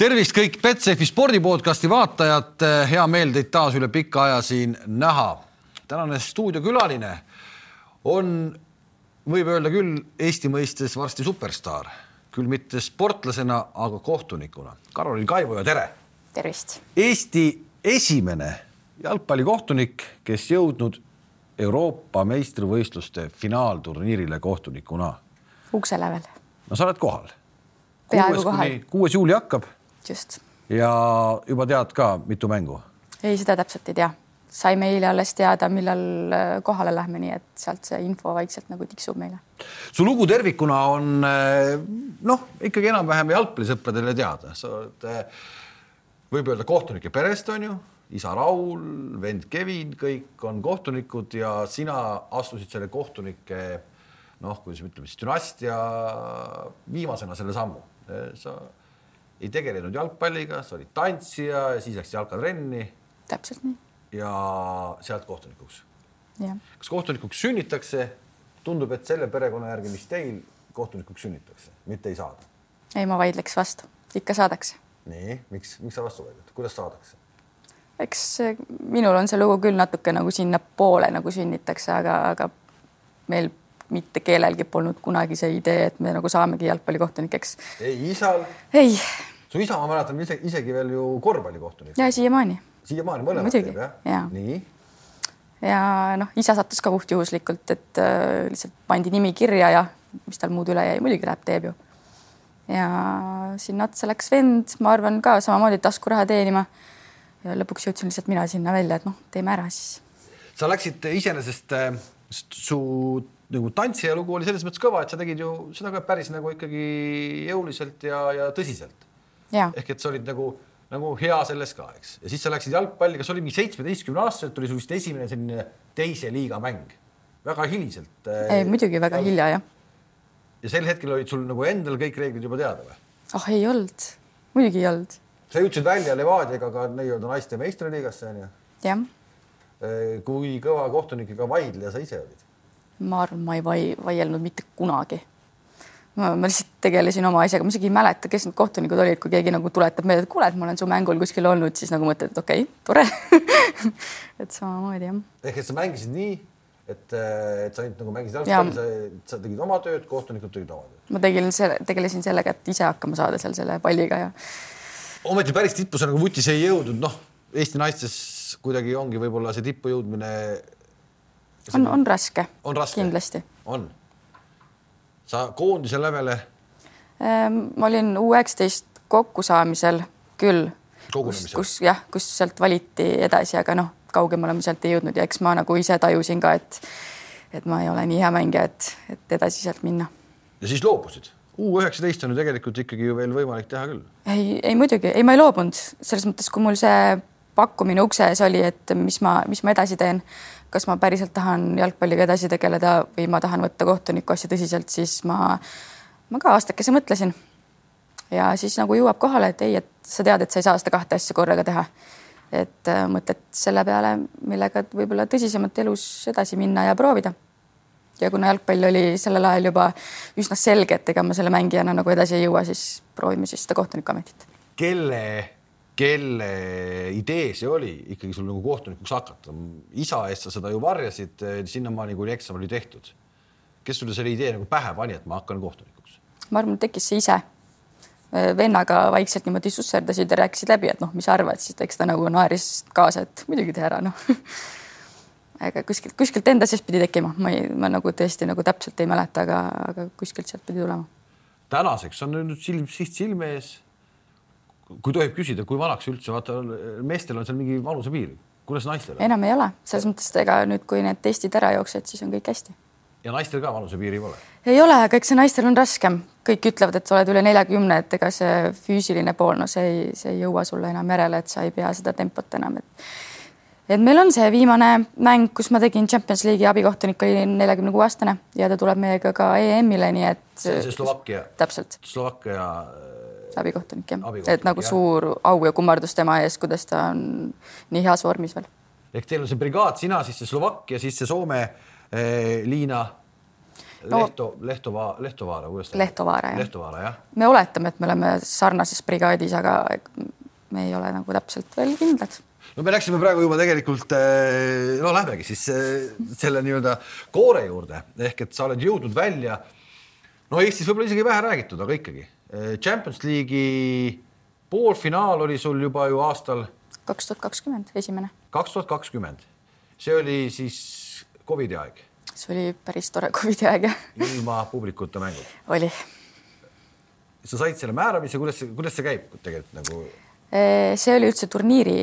tervist kõik Betsafe spordipodcasti vaatajad, hea meel teid taas üle pika aja siin näha. tänane stuudiokülaline on, võib öelda küll Eesti mõistes varsti superstaar, küll mitte sportlasena, aga kohtunikuna. Karolin Kaivoja, tere. tervist. Eesti esimene jalgpallikohtunik, kes jõudnud Euroopa meistrivõistluste finaalturniirile kohtunikuna. ukse lävel. no sa oled kohal. kuues juuli hakkab just. ja juba tead ka, mitu mängu? ei, seda täpselt ei tea. saime eile alles teada, millal äh, kohale lähme, nii et sealt see info vaikselt nagu tiksub meile. su lugu tervikuna on äh, noh, ikkagi enam-vähem jalgpallisõpradele teada, sa oled, äh, võib öelda kohtunike perest on ju, isa Raul, vend Kevin, kõik on kohtunikud ja sina astusid selle kohtunike noh, kuidas me ütleme siis dünastia viimasena selle sammu. sa ei tegelenud jalgpalliga, sa olid tantsija ja siis läksid jalkatrenni. täpselt nii. ja sealt kohtunikuks. kas kohtunikuks sünnitakse? tundub, et selle perekonna järgi, mis teil kohtunikuks sünnitakse, mitte ei saada. ei, ma vaidleks vastu, ikka saadakse. nii, miks, miks sa vastu vaidled, kuidas saadakse? eks minul on see lugu küll natuke nagu sinnapoole nagu sünnitakse, aga, aga meil mitte kellelgi polnud kunagi see idee, et me nagu saamegi jalgpallikohtunikeks. ei isal? ei su isa, ma mäletan ise, isegi veel ju korvpallikohtunik. ja siiamaani. siiamaani mõlemad teeb jah ja.? nii. ja noh, isa sattus ka puhtjuhuslikult, et äh, lihtsalt pandi nimi kirja ja mis tal muud üle jäi, muidugi läheb, teeb ju. ja sinna otsa läks vend, ma arvan ka samamoodi taskuraha teenima. ja lõpuks jõudsin lihtsalt mina sinna välja, et noh, teeme ära siis. sa läksid iseenesest äh, su nagu tantsija lugu oli selles mõttes kõva, et sa tegid ju seda ka päris nagu ikkagi jõuliselt ja, ja tõsiselt ehk et sa olid nagu, nagu hea selles ka, eks. ja siis sa läksid jalgpalli, kas oli mingi seitsmeteistkümne aastaselt tuli sul vist esimene selline teise liiga mäng? väga hiliselt. Äh, ei, muidugi väga hilja, jah. ja sel hetkel olid sul nagu endal kõik reeglid juba teada või? ah oh, ei olnud, muidugi ei olnud. sa jõudsid välja Levadiaga ka nii-öelda naiste meistriliigasse onju? jah. Äh, kui kõva kohtunikega vaidleja sa ise olid? Ma arvan, ma ei vai, vaielnud mitte kunagi ma, lihtsalt tegelesin oma asjaga, ma isegi ei mäleta, kes need kohtunikud olid, kui keegi nagu tuletab meelde, et kuule, et ma olen su mängul kuskil olnud, siis nagu mõtled, et okei okay,, tore et samamoodi jah. ehk et sa mängisid nii, et, et sa ainult nagu mängisid jalgpalli, sa, sa tegid oma tööd, kohtunikud tegid oma tööd. ma tegin selle, tegelesin sellega, et ise hakkama saada seal selle palliga ja. ometi päris tippu sa nagu vutis ei jõudnud, noh, Eesti naistes kuidagi ongi võib-olla see tippu jõudmine. On, on raske. on raske. kindlasti. on sa koondise lävele? Ehm, ma olin U üheksateist kokkusaamisel küll, kus, kus jah, kus sealt valiti edasi, aga noh, kaugemale ma sealt ei jõudnud ja eks ma nagu ise tajusin ka, et et ma ei ole nii hea mängija, et, et edasi sealt minna. ja siis loobusid? U üheksateist on ju tegelikult ikkagi ju veel võimalik teha küll. ei, ei muidugi, ei, ma ei loobunud selles mõttes, kui mul see pakkumine ukse ees oli, et mis ma, mis ma edasi teen, kas ma päriselt tahan jalgpalliga edasi tegeleda või ma tahan võtta kohtuniku asja tõsiselt, siis ma, ma ka aastakese mõtlesin. ja siis nagu jõuab kohale, et ei, et sa tead, et sa ei saa seda kahte asja korraga teha. et äh, mõtled selle peale, millega võib-olla tõsisemalt elus edasi minna ja proovida. ja kuna jalgpall oli sellel ajal juba üsna selge, et ega ma selle mängijana nagu edasi ei jõua, siis proovime siis seda kohtunikuametit. kelle kelle idee see oli ikkagi sul nagu kohtunikuks hakata? isa eest sa seda ju varjasid sinnamaani, kuni eksam oli tehtud. kes sulle selle idee nagu pähe pani, et ma hakkan kohtunikuks? ma arvan, tekkis see ise. Vennaga vaikselt niimoodi susserdasid ja rääkisid läbi, et noh, mis sa arvad, siis eks ta nagu naeris kaasa, et muidugi tee ära, noh aga kuskilt, kuskilt enda seest pidi tekkima, ma ei, ma nagu tõesti nagu täpselt ei mäleta, aga, aga kuskilt sealt pidi tulema. tänaseks on nüüd silm, siht silme ees kui tohib küsida, kui vanaks üldse, vaata meestel on seal mingi vanusepiir, kuidas naistel on? enam ei ole, selles mõttes, et ega nüüd, kui need testid ära jooksevad, siis on kõik hästi. ja naistel ka vanusepiiri pole? ei ole, aga eks see naistel on raskem, kõik ütlevad, et sa oled üle neljakümne, et ega see füüsiline pool, no see ei, see ei jõua sulle enam järele, et sa ei pea seda tempot enam, et et meil on see viimane mäng, kus ma tegin Champions League'i abikohtunik, oli neljakümne kuue aastane ja ta tuleb meiega ka EM-ile, nii et. see on see Slovakkia. täpselt. Slovakkia abikohtunik jah, et nagu jah. suur au ja kummardus tema ees, kuidas ta on nii heas vormis veel. ehk teil on see brigaad, sina siis see Slovakkia, siis see Soome eh, Liina. No- Lehto, Lehtova, Lehtovaara, kuidas ta Lehtovaara, jah. Lehtovaara jah, me oletame, et me oleme sarnases brigaadis, aga me ei ole nagu täpselt veel kindlad. no me läksime praegu juba tegelikult, no lähmegi siis eh, selle nii-öelda koore juurde ehk et sa oled jõudnud välja. no Eestis võib-olla isegi vähe räägitud, aga ikkagi Champions League'i poolfinaal oli sul juba ju aastal kaks tuhat kakskümmend, esimene. kaks tuhat kakskümmend, see oli siis Covidi aeg, see oli päris tore Covidi aeg jah, ilma publikuta mängud. oli. sa said selle määramise, kuidas see, kuidas see käib tegelikult nagu? see oli üldse turniiri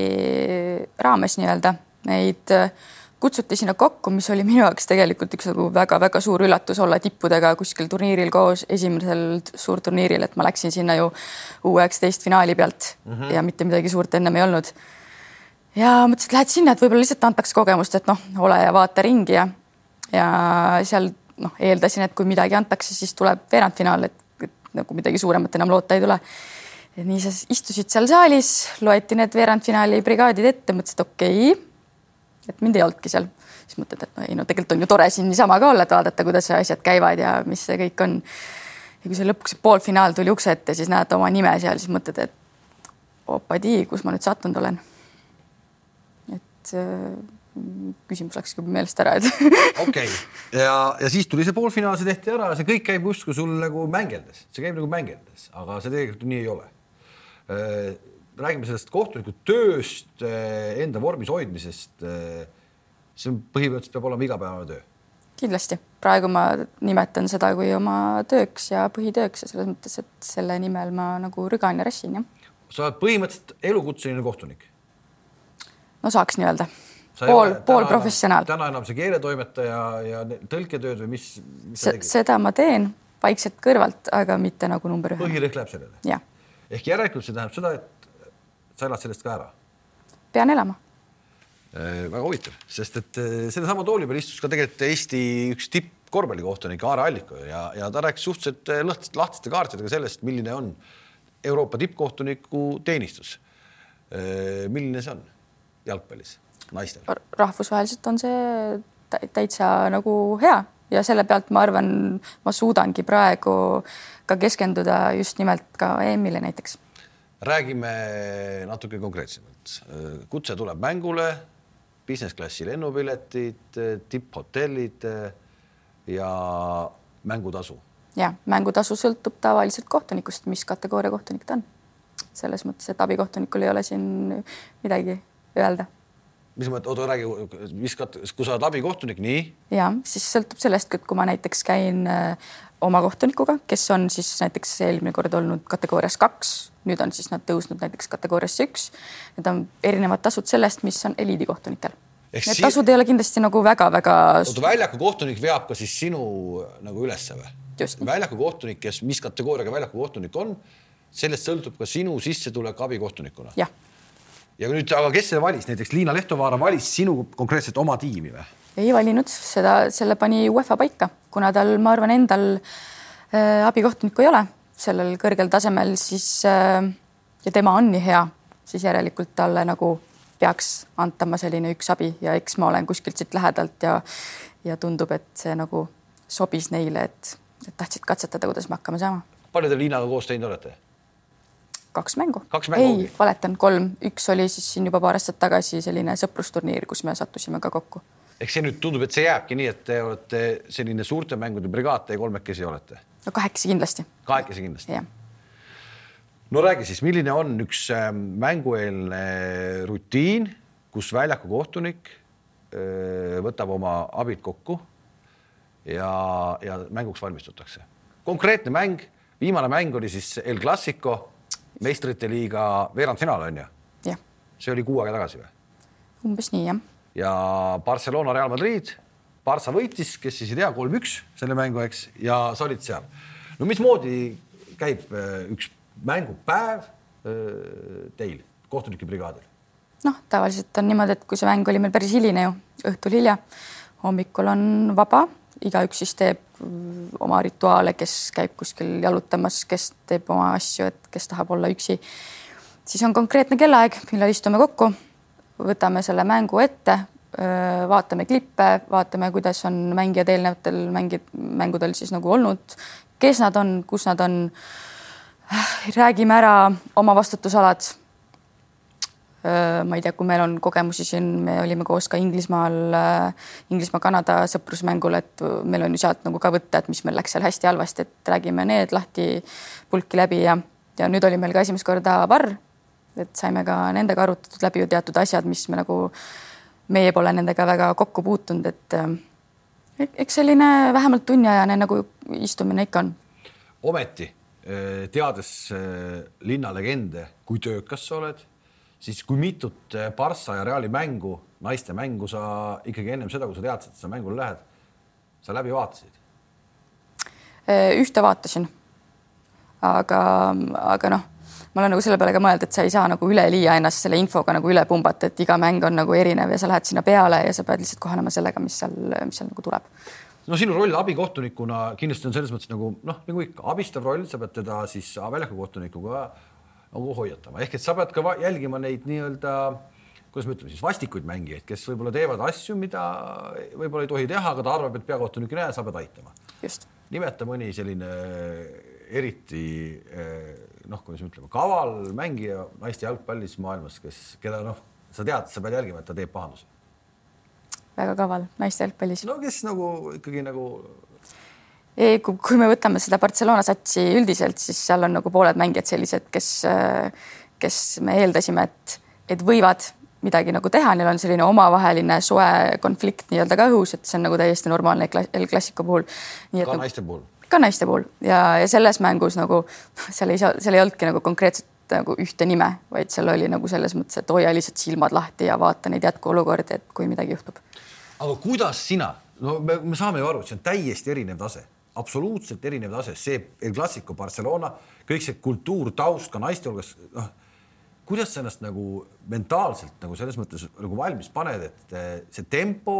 raames nii-öelda, neid äh, kutsuti sinna kokku, mis oli minu jaoks tegelikult üks nagu väga-väga suur üllatus olla tippudega kuskil turniiril koos esimesel suurturniiril, et ma läksin sinna ju U üheksateist finaali pealt mm -hmm. ja mitte midagi suurt ennem ei olnud. ja mõtlesin, et lähed sinna, et võib-olla lihtsalt antakse kogemust, et noh, ole ja vaata ringi ja, ja seal noh, eeldasin, et kui midagi antakse, siis tuleb veerandfinaal, et, nagu midagi suuremat enam loota ei tule ja nii sa istusid seal saalis, loeti need veerandfinaali brigaadid ette, mõtlesin, et okei okay, et mind ei olnudki seal, siis mõtled, et no ei no tegelikult on ju tore siin niisama ka olla, et vaadata, kuidas asjad käivad ja mis see kõik on. ja kui see lõpuks poolfinaal tuli ukse ette, siis näed oma nime seal, siis mõtled, et opadii, kus ma nüüd sattunud olen. et äh, küsimus läks küll meelest ära, et okei okay., ja, ja siis tuli see poolfinaal, see tehti ära, see kõik käib justkui sul nagu mängeldes, see käib nagu mängeldes, aga see tegelikult nii ei ole. Räägime sellest kohtuniku tööst, enda vormis hoidmisest. see on põhimõtteliselt peab olema igapäevane töö kindlasti praegu ma nimetan seda kui oma tööks ja põhitööks ja selles mõttes, et selle nimel ma nagu rügan ja rassin jah. sa oled põhimõtteliselt elukutseline kohtunik. no saaks nii öelda pool, pool professionaal. täna enam see keeletoimetaja ja tõlketööd või mis, mis seda ma teen vaikselt kõrvalt, aga mitte nagu number ühe. põhirõhk läheb sellele. ehk järelikult see tähendab seda, et sa elad sellest ka ära. pean elama. väga huvitav, sest et eh, sellesama tooli peal istus ka tegelikult Eesti üks tippkorvpallikohtunik Aare Alliko ja, ja ta rääkis suhteliselt eh, lõht- lahtiste kaartidega sellest, milline on Euroopa tippkohtuniku teenistus. milline see on jalgpallis naistel? rahvusvaheliselt on see tä- täitsa nagu hea ja selle pealt ma arvan, ma suudangi praegu ka keskenduda just nimelt ka EM-ile näiteks. Räägime natuke konkreetsemalt. kutse tuleb mängule, business klassi lennupiletid, tipphotellid eh, ja mängutasu ja mängutasu sõltub tavaliselt kohtunikust, mis kategooria kohtunik ta on. selles mõttes, et abikohtunikul ei ole siin midagi öelda mis mõttes, oota räägi, mis kat-, kui sa oled abikohtunik, nii ja siis sõltub sellest, et kui ma näiteks käin äh, oma kohtunikuga, kes on siis näiteks eelmine kord olnud kategoorias kaks, nüüd on siis nad tõusnud näiteks kategooriasse üks. Need on erinevad tasud sellest, mis on eliidikohtunikel. Need si- tasud ei ole kindlasti nagu väga-väga oota, väljaku kohtunik veab ka siis sinu nagu ülesse või? Väljaku kohtunik, kes, mis kategooriaga väljaku kohtunik on, sellest sõltub ka sinu sissetulek abikohtunikuna. jah, ja nüüd, aga kes selle valis, näiteks Liina Lehtovaara valis sinu konkreetselt oma tiimi või? ei valinud seda, selle pani UEFA paika, kuna tal, ma arvan, endal äh, abikohtunikku ei ole sellel kõrgel tasemel, siis äh, ja tema on nii hea, siis järelikult talle nagu peaks antama selline üks abi ja eks ma olen kuskilt siit lähedalt ja ja tundub, et see nagu sobis neile, et, et tahtsid katsetada, kuidas me hakkama saama. palju te Liinaga koos teinud olete? Kaks mängu. Ei valetan, kolm, üks oli siis siin juba paar aastat tagasi selline sõprusturniir, kus me sattusime ka kokku. Eks see nüüd tundub, et see jääbki nii, et te olete selline suurte mängude brigaad, te kolmekesi olete, no kahekesi kindlasti, kahekesi kindlasti. no räägi siis, milline on üks ähm, mängueelne rutiin, kus väljaku kohtunik öö, võtab oma abid kokku ja, ja mänguks valmistutakse. konkreetne mäng, viimane mäng oli siis El Clasico, meistrite liiga veerandfinaal on ju, see oli kuu aega tagasi või? umbes nii jah ja Barcelona Real Madrid, Barca võitis, kes siis ei tea, kolm-üks selle mängu, eks, ja sa olid seal. no mismoodi käib äh, üks mängupäev äh, teil, kohtunike brigaadil? noh, tavaliselt on niimoodi, et kui see mäng oli meil päris hiline ju, õhtul hilja, hommikul on vaba, igaüks siis teeb mm, oma rituaale, kes käib kuskil jalutamas, kes teeb oma asju, et kes tahab olla üksi. siis on konkreetne kellaaeg, millal istume kokku, võtame selle mängu ette, vaatame klippe, vaatame, kuidas on mängijad eelnevatel mängi-, mängudel siis nagu olnud, kes nad on, kus nad on. räägime ära oma vastutusalad. Ma ei tea, kui meil on kogemusi siin, me olime koos ka Inglismaal, Inglismaa-Kanada sõprusmängul, et meil on ju sealt nagu ka võtta, et mis meil läks seal hästi-halvasti, et räägime need lahti pulki läbi ja, ja nüüd oli meil ka esimest korda varr et saime ka nendega arutatud läbi ju teatud asjad, mis me nagu, meie pole nendega väga kokku puutunud, et eks selline vähemalt tunniajane nagu istumine ikka on. ometi teades linna legende, kui töökas sa oled, siis kui mitut eh, Barca ja Reali mängu, naiste mängu sa ikkagi ennem seda, kui sa teadsid, et sa mängule lähed, sa läbi vaatasid? ühte vaatasin. aga, aga noh ma olen nagu selle peale ka mõelnud, et sa ei saa nagu üleliia ennast selle infoga nagu üle pumbata, et iga mäng on nagu erinev ja sa lähed sinna peale ja sa pead lihtsalt kohanema sellega, mis seal, mis seal nagu tuleb. no sinu roll abikohtunikuna kindlasti on selles mõttes nagu noh, nagu ikka abistav roll, sa pead teda siis väljaku kohtunikuga nagu hoiatama, ehk et sa pead ka jälgima neid nii-öelda kuidas me ütleme siis vastikuid mängijaid, kes võib-olla teevad asju, mida võib-olla ei tohi teha, aga ta arvab, et peakohtunik ei näe, sa pead aitama. nimeta mõni selline eriti eh, noh, kuidas me ütleme, kaval mängija naiste jalgpallis maailmas, kes, keda noh, sa tead, sa pead jälgima, et ta teeb pahandusi. väga kaval naiste jalgpallis. no kes nagu ikkagi nagu. Kui me võtame seda Barcelona satsi üldiselt, siis seal on nagu pooled mängijad sellised, kes, kes me eeldasime, et, et võivad midagi nagu teha, neil on selline omavaheline soe konflikt nii-öelda ka õhus, et see on nagu täiesti normaalne El Clasico puhul. ka nagu, naiste puhul ka naiste puhul ja, ja selles mängus nagu seal ei saa, seal ei olnudki nagu konkreetselt nagu ühte nime, vaid seal oli nagu selles mõttes, et hoia lihtsalt silmad lahti ja vaata neid jätkuolukordi, et kui midagi juhtub. aga kuidas sina, no me, me saame ju aru, et see on täiesti erinev tase, absoluutselt erinev tase, see El Clasico Barcelona, kõik see kultuur, taust ka naiste hulgas, noh kuidas sa ennast nagu mentaalselt nagu selles mõttes nagu valmis paned, et eh, see tempo,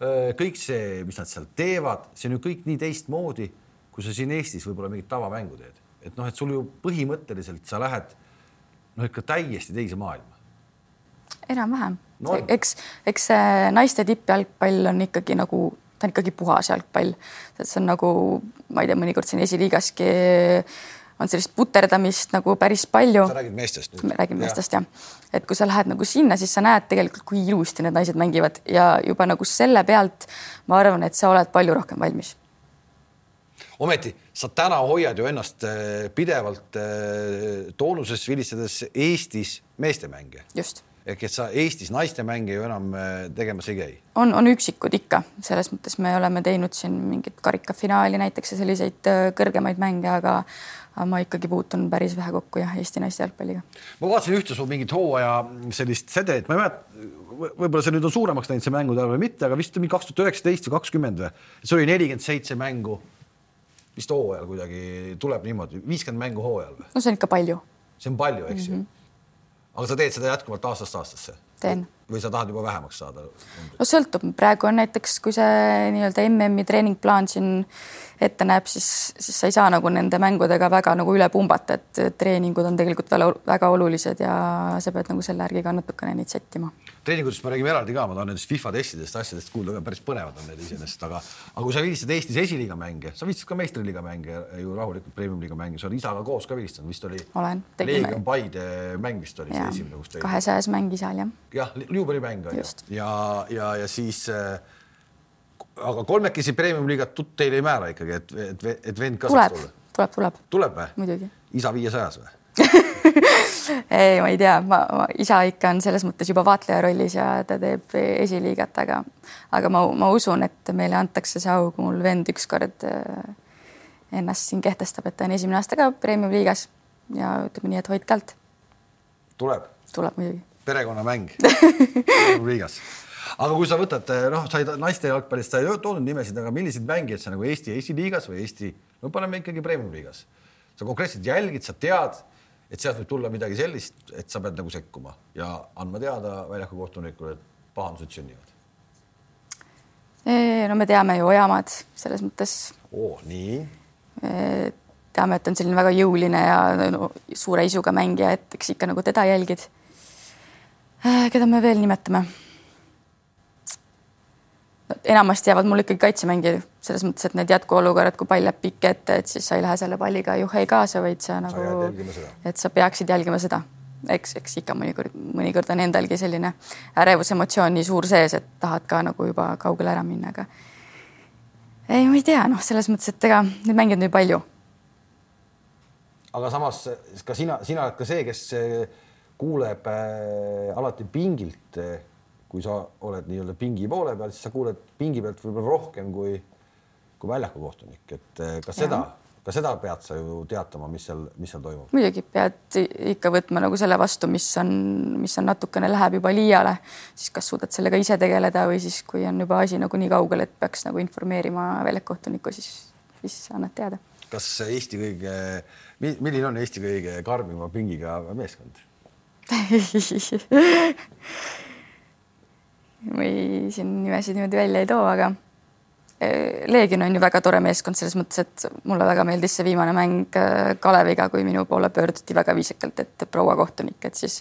eh, kõik see, mis nad seal teevad, see on ju kõik nii teistmoodi kui sa siin Eestis võib-olla mingit tavamängu teed, et noh, et sul ju põhimõtteliselt sa lähed noh, ikka täiesti teise maailma. enam-vähem. No,, eks, eks see naiste tippjalgpall on ikkagi nagu, ta on ikkagi puhas jalgpall, see on nagu, ma ei tea, mõnikord siin esiliigaski on sellist puterdamist nagu päris palju. sa räägid meestest nüüd? räägin meestest jah, et kui sa lähed nagu sinna, siis sa näed tegelikult, kui ilusti need naised mängivad ja juba nagu selle pealt ma arvan, et sa oled palju rohkem valmis ometi sa täna hoiad ju ennast äh, pidevalt äh, toonuses vilistades Eestis meestemänge. just et sa Eestis naiste mänge ju enam äh, tegemas ei käi. on, on üksikud ikka, selles mõttes me oleme teinud siin mingit karikafinaali näiteks ja selliseid kõrgemaid mänge, aga ma ikkagi puutun päris vähe kokku jah, Eesti naiste jalgpalliga. ma vaatasin ühte su mingit hooaja sellist sedelit, ma ei mäleta, võib-olla see nüüd on suuremaks läinud, see mängude arv või mitte, aga vist mingi kaks tuhat üheksateist või kakskümmend või, see oli nelikümmend seitse mängu vist hooajal kuidagi tuleb niimoodi, viiskümmend mängu hooajal või? no see on ikka palju. see on palju, eks mm -hmm. Aga sa teed seda jätkuvalt aastast aastasse? teen. Või sa tahad juba vähemaks saada? no sõltub, praegu on näiteks, kui see nii-öelda MM-i treeningplaan siin ette näeb, siis, siis sa ei saa nagu nende mängudega väga nagu üle pumbata, et treeningud on tegelikult väga, väga olulised ja sa pead nagu selle järgi ka natukene neid sättima treeningutest me räägime eraldi ka, ma tahan nendest FIFA testidest, asjadest kuulda, päris põnevad on need iseenesest, aga aga kui sa vilistad Eestis esiliiga mänge, sa vilistad ka meistriliiga mänge ju rahulikult premium-liiga mänge, sa oled isaga koos ka vilistanud, vist oli. olen. Leegion Paide mäng vist oli ja, see esimene, kus teil. kahesajas mäng isal jah. jah, juubelimäng on ju ja, ja, ja siis äh, aga kolmekesi premium-liigat teile ei määra ikkagi, et, et, et vend ka tuleb, tuleb, tuleb. tuleb või? muidugi. isa viiesajas või ei, ma ei tea, ma, ma, isa ikka on selles mõttes juba vaatleja rollis ja ta teeb esiliigat, aga, aga ma, ma usun, et meile antakse see au, kui mul vend ükskord äh, ennast siin kehtestab, et ta on esimene aasta ka Premium liigas ja ütleme nii, et hoidke alt. tuleb? tuleb muidugi. Perekonnamäng liigas aga kui sa võtad, noh, sa ei naiste jalgpallist, sa ei toonud nimesid, aga milliseid mängijaid sa nagu Eesti esiliigas või Eesti, no paneme ikkagi premium liigas, sa konkreetselt jälgid, sa tead et sealt võib tulla midagi sellist, et sa pead nagu sekkuma ja andma teada väljaku kohtunikule, et pahandused sünnivad. no me teame ju Ojamaad selles mõttes oh,. nii. teame, et on selline väga jõuline ja no, suure isuga mängija, et eks ikka nagu teda jälgid. Keda me veel nimetame? enamasti jäävad mul ikkagi kaitsemängijad selles mõttes, et need jätkuolukorrad, kui pall jääb pikk ette, et siis sa ei lähe selle palliga juhhei kaasa, vaid sa nagu, et sa peaksid jälgima seda. eks, eks ikka mõnikord, mõnikord on endalgi selline ärevusemotsioon nii suur sees, et tahad ka nagu juba kaugele ära minna, aga ei, ma ei tea, noh, selles mõttes, et ega neid mängijaid on nii palju. aga samas ka sina, sina oled ka see, kes kuuleb äh, alati pingilt äh, kui sa oled nii-öelda pingi poole peal, siis sa kuuled pingi pealt võib-olla rohkem kui, kui väljaku kohtunik, et eh, kas seda, ka seda pead sa ju teatama, mis seal, mis seal toimub? muidugi pead ikka võtma nagu selle vastu, mis on, mis on natukene läheb juba liiale, siis kas suudad sellega ise tegeleda või siis, kui on juba asi nagu nii kaugel, et peaks nagu informeerima väljakukohtunikku, siis, siis annad teada. kas Eesti kõige, milline on Eesti kõige karmima pingiga meeskond või siin nimesid niimoodi välja ei too, aga eh, Leegion on ju väga tore meeskond selles mõttes, et mulle väga meeldis see viimane mäng eh, Kaleviga, kui minu poole pöörduti väga viisakalt, et proua kohtunik, et siis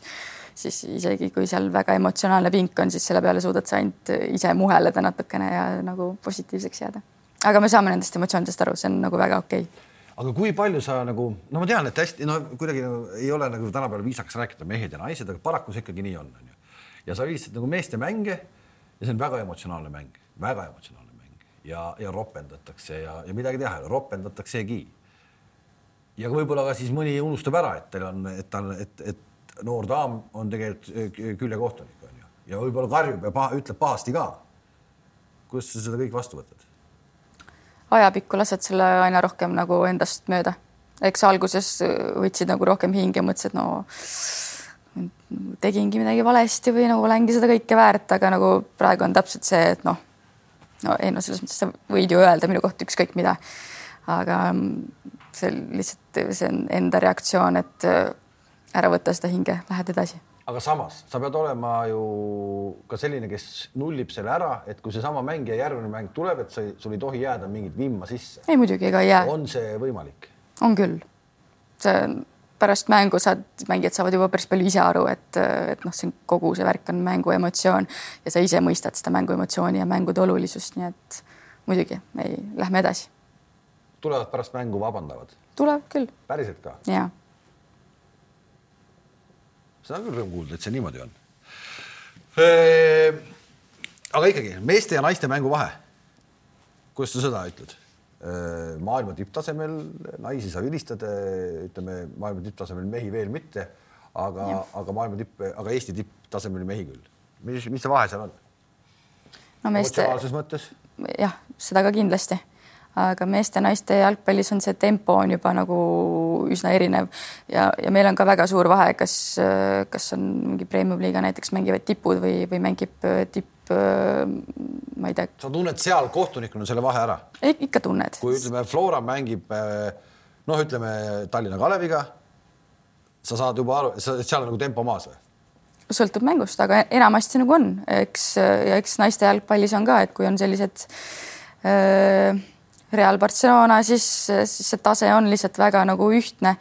siis isegi kui seal väga emotsionaalne pink on, siis selle peale suudad sa ainult ise muheleda natukene ja nagu positiivseks jääda. aga me saame nendest emotsioonidest aru, see on nagu väga okei okay aga kui palju sa nagu, no ma tean, et hästi, no kuidagi nagu, ei ole nagu tänapäeval viisakas rääkida mehed ja naised, aga paraku see ikkagi nii on, onju ja sa viisid nagu meeste mänge ja see on väga emotsionaalne mäng, väga emotsionaalne mäng ja, ja ropendatakse ja, ja midagi teha ei ole, ropendataksegi. ja võib-olla ka siis mõni unustab ära, et teil on, et tal, et, et noor daam on tegelikult küljekohtunik on ju ja võib-olla karjub ja paha, ütleb pahasti ka. kuidas sa seda kõik vastu võtad? Ajapikku lased selle aina rohkem nagu endast mööda. eks alguses võtsid nagu rohkem hinge, mõtlesid, no tegingi midagi valesti või nagu olengi seda kõike väärt, aga nagu praegu on täpselt see, et noh, no ei no selles mõttes sa võid ju öelda minu kohta ükskõik mida. aga mm, see lihtsalt, see on enda reaktsioon, et äh, ära võta seda hinge, lähed edasi. Aga samas sa pead olema ju ka selline, kes nullib selle ära, et kui seesama mäng ja järgmine mäng tuleb, et sa, sul ei tohi jääda mingit vimma sisse. ei muidugi, ega ei jää. on see võimalik? on küll. see pärast mängu saad, mängijad saavad juba päris palju ise aru, et, et noh, see on kogu see värk on mängu emotsioon ja sa ise mõistad seda mängu emotsiooni ja mängude olulisust, nii et muidugi, ei, lähme edasi. tulevad pärast mängu, vabandavad? tulevad küll. päriselt ka? jaa. Seda on küll rõõm kuulda, et see niimoodi on. aga ikkagi meeste ja naiste mängu vahe. kuidas sa seda ütled? Maailma tipptasemel naisi sa vilistad, ütleme maailma tipptasemel mehi veel mitte, aga, aga maailma tipp, aga Eesti tipptasemel mehi küll. mis, mis see vahe seal on? no meeste. emotsionaalses mõttes? jah, seda ka kindlasti, aga meeste-naiste jalgpallis on see tempo on juba nagu üsna erinev ja, ja meil on ka väga suur vahe, kas, kas on mingi premium-liiga näiteks mängivad tipud või, või mängib tipp ma ei tea. sa tunned seal kohtunikuna selle vahe ära? ikka tunned. kui ütleme, Flora mängib noh, ütleme Tallinna Kaleviga, sa saad juba aru, seal on nagu tempo maas või? sõltub mängust, aga enamasti nagu on, eks ja eks naiste jalgpallis on ka, et kui on sellised äh, Real Barcelona, siis, siis see tase on lihtsalt väga nagu ühtne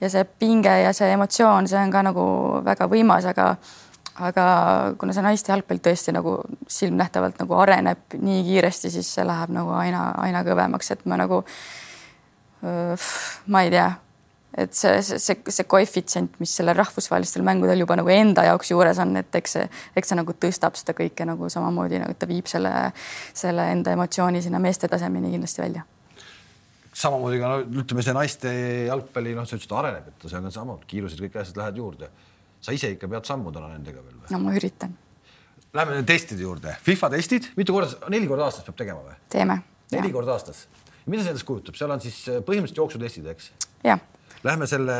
ja see pinge ja see emotsioon, see on ka nagu väga võimas, aga aga kuna see naiste jalgpall tõesti nagu silmnähtavalt nagu areneb nii kiiresti, siis see läheb nagu aina, aina kõvemaks, et ma nagu ma ei tea, et see, see, see, see koefitsient, mis sellel rahvusvahelistel mängudel juba nagu enda jaoks juures on, et eks see, eks see nagu tõstab seda kõike nagu samamoodi nagu ta viib selle, selle enda emotsiooni sinna meeste tasemeni kindlasti välja samamoodi ka no ütleme, see naiste jalgpalli, noh, sa ütlesid, areneb, et see on sama, kiirused, kõik asjad lähevad juurde sa ise ikka pead sammu täna nendega veel või? no ma üritan. Läheme testide juurde, FIFA testid, mitu korda, neli korda aastas peab tegema või? teeme. neli korda aastas. mida see endast kujutab, seal on siis põhimõtteliselt jooksutestid, eks? jah. Lähme selle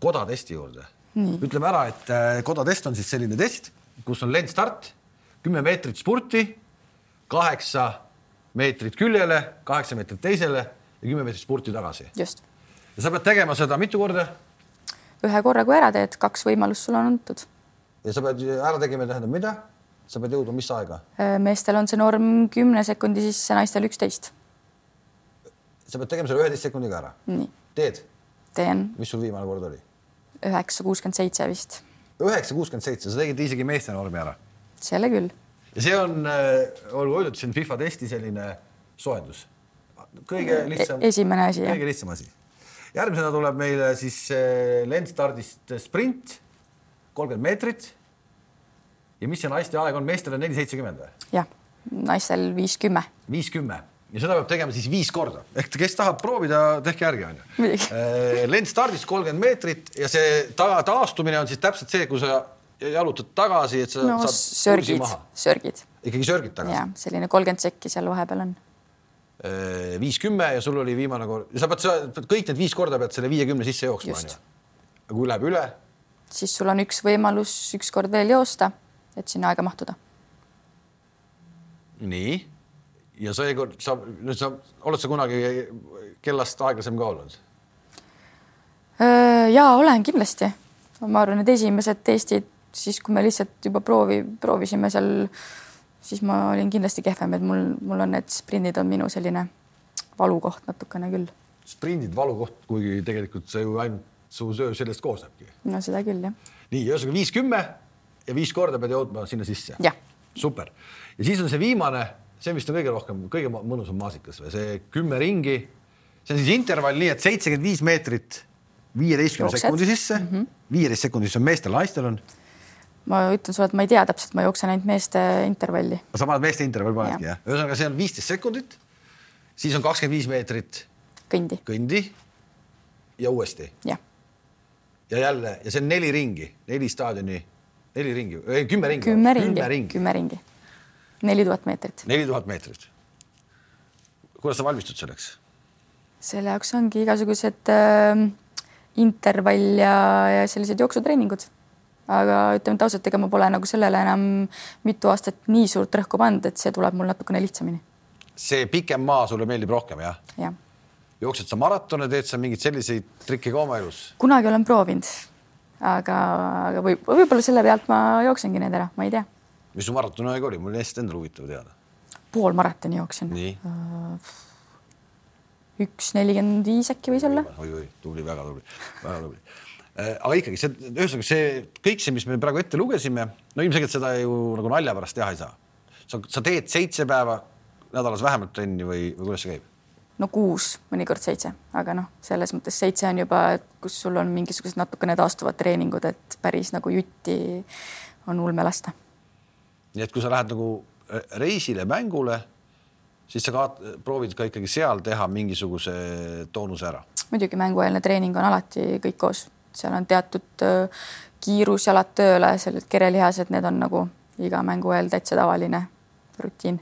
kodatesti juurde. ütleme ära, et äh, kodatest on siis selline test, kus on lendstart, kümme meetrit spurti, kaheksa meetrit küljele, kaheksa meetrit teisele ja kümme meetrit spurti tagasi. just. ja sa pead tegema seda mitu korda ühe korra, kui ära teed, kaks võimalust sulle on antud. ja sa pead ära tegema, tähendab mida? sa pead jõudma mis aega? Äh, meestel on see norm kümne sekundi sisse, naistel üksteist. sa pead tegema selle üheteist sekundiga ära? teed? Teen. mis sul viimane kord oli? üheksa kuuskümmend seitse vist. üheksa kuuskümmend seitse, sa tegid isegi meeste normi ära? selle küll. ja see on, olgu öeldud, see on FIFA testi selline soojendus. kõige lihtsam. esimene asi, kõige lihtsam asi. järgmisena tuleb meile siis lendstardist sprint, kolmkümmend meetrit. ja mis see naiste aeg on, meestel on neli seitsekümmend või? jah, naistel viis kümme. viis kümme ja seda peab tegema siis viis korda, ehk kes tahab proovida, tehke järgi onju. lend stardist kolmkümmend meetrit ja see ta taastumine on siis täpselt see, kui sa jalutad tagasi, et sa no, saad sörgid, sörgid. ikkagi sörgid tagasi? jah, selline kolmkümmend sekki seal vahepeal on. viis kümme ja sul oli viimane kord, sa pead, sa pead kõik need viis korda pead selle viiekümne sisse jooksma onju. aga kui läheb üle? siis sul on üks võimalus üks kord veel joosta, et sinna aega mahtuda. nii ja seekord sa, nüüd sa, oled sa kunagi kellast aeglasem ka olnud? ja olen kindlasti. ma arvan, et esimesed testid, siis kui me lihtsalt juba proovi, proovisime seal, siis ma olin kindlasti kehvem, et mul, mul on need sprindid on minu selline valukoht natukene küll. sprindid valukoht, kuigi tegelikult see ju ainult su söö sellest koosnebki. no seda küll jah. nii, ühesõnaga viis, kümme ja viis korda pead jõudma sinna sisse. super ja siis on see viimane see vist on kõige rohkem, kõige mõnusam maasikas või see kümme ringi. see on siis intervall nii, et seitsekümmend viis meetrit viieteistkümne sekundi sisse -hmm., viieteist sekundi sisse on meestel, naistel on. ma ütlen sulle, et ma ei tea täpselt, ma jooksen ainult meeste intervalli. sa paned meeste intervalli panedki jah? ühesõnaga, see on viisteist sekundit, siis on kakskümmend viis meetrit kõndi, kõndi ja uuesti. jah. ja jälle ja see on neli ringi, neli staadioni, neli ringi, kümme ringi. kümme ringi, kümme ringi neli tuhat meetrit. neli tuhat meetrit. kuidas sa valmistud selleks? selle jaoks ongi igasugused äh, intervall ja, ja sellised jooksutreeningud. aga ütleme, et ausalt, ega ma pole nagu sellele enam mitu aastat nii suurt rõhku pannud, et see tuleb mul natukene lihtsamini. see pikem maa sulle meeldib rohkem, jah? jah. jooksed sa maratone, teed sa mingeid selliseid trikke ka oma elus? kunagi olen proovinud, aga, aga võib, võib-olla selle pealt ma jooksengi need ära, ma ei tea mis su maratoni aeg oli, mul oli hästi endal huvitav teada. pool maratoni jooksin. Äh, üks nelikümmend viis äkki võis olla. oi-oi, tubli, väga tubli, väga tubli. Äh, aga ikkagi see, ühesõnaga see kõik see, mis me praegu ette lugesime, no ilmselgelt seda ju nagu nalja pärast teha ei saa. sa, sa teed seitse päeva nädalas vähemalt trenni või, või kuidas see käib? no kuus, mõnikord seitse, aga noh, selles mõttes seitse on juba, kus sul on mingisugused natukene taastuvad treeningud, et päris nagu jutti on ulme lasta nii et kui sa lähed nagu äh, reisile, mängule, siis sa ka proovid ka ikkagi seal teha mingisuguse toonuse ära. muidugi mängueelne treening on alati kõik koos, seal on teatud äh, kiirus, jalad tööle, sellised kerelihased, need on nagu iga mängu eel täitsa tavaline rutiin.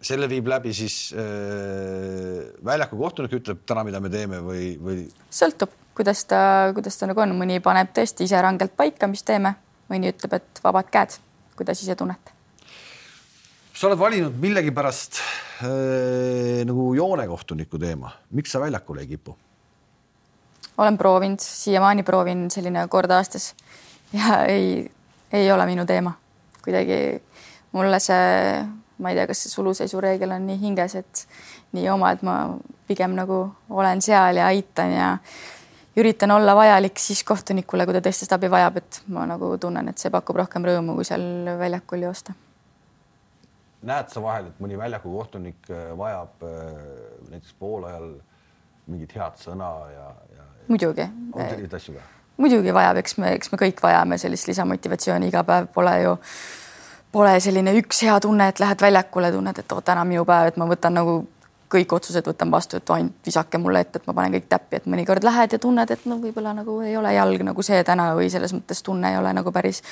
selle viib läbi siis äh, väljaku kohtunik ütleb täna, mida me teeme või, või? sõltub, kuidas ta, kuidas ta nagu on, mõni paneb tõesti ise rangelt paika, mis teeme, mõni ütleb, et vabad käed kuidas ise tunnete? sa oled valinud millegipärast äh, nagu joonekohtuniku teema, miks sa väljakule ei kipu? olen proovinud, siiamaani proovin selline kord aastas ja ei, ei ole minu teema. kuidagi mulle see, ma ei tea, kas see suluseisureegel on nii hinges, et nii oma, et ma pigem nagu olen seal ja aitan ja üritan olla vajalik siis kohtunikule, kui ta tõesti seda abi vajab, et ma nagu tunnen, et see pakub rohkem rõõmu, kui seal väljakul joosta. näed sa vahel, et mõni väljaku kohtunik äh, vajab äh, näiteks poolajal mingit head sõna ja, ja? muidugi. on selliseid asju ka? muidugi vajab, eks me, eks me kõik vajame sellist lisamotivatsiooni, iga päev pole ju, pole selline üks hea tunne, et lähed väljakule, tunned, et oo, täna minu päev, et ma võtan nagu kõik otsused võtan vastu, et ainult visake mulle ette, et ma panen kõik täppi, et mõnikord lähed ja tunned, et no võib-olla nagu ei ole jalg nagu see täna või selles mõttes tunne ei ole nagu päris,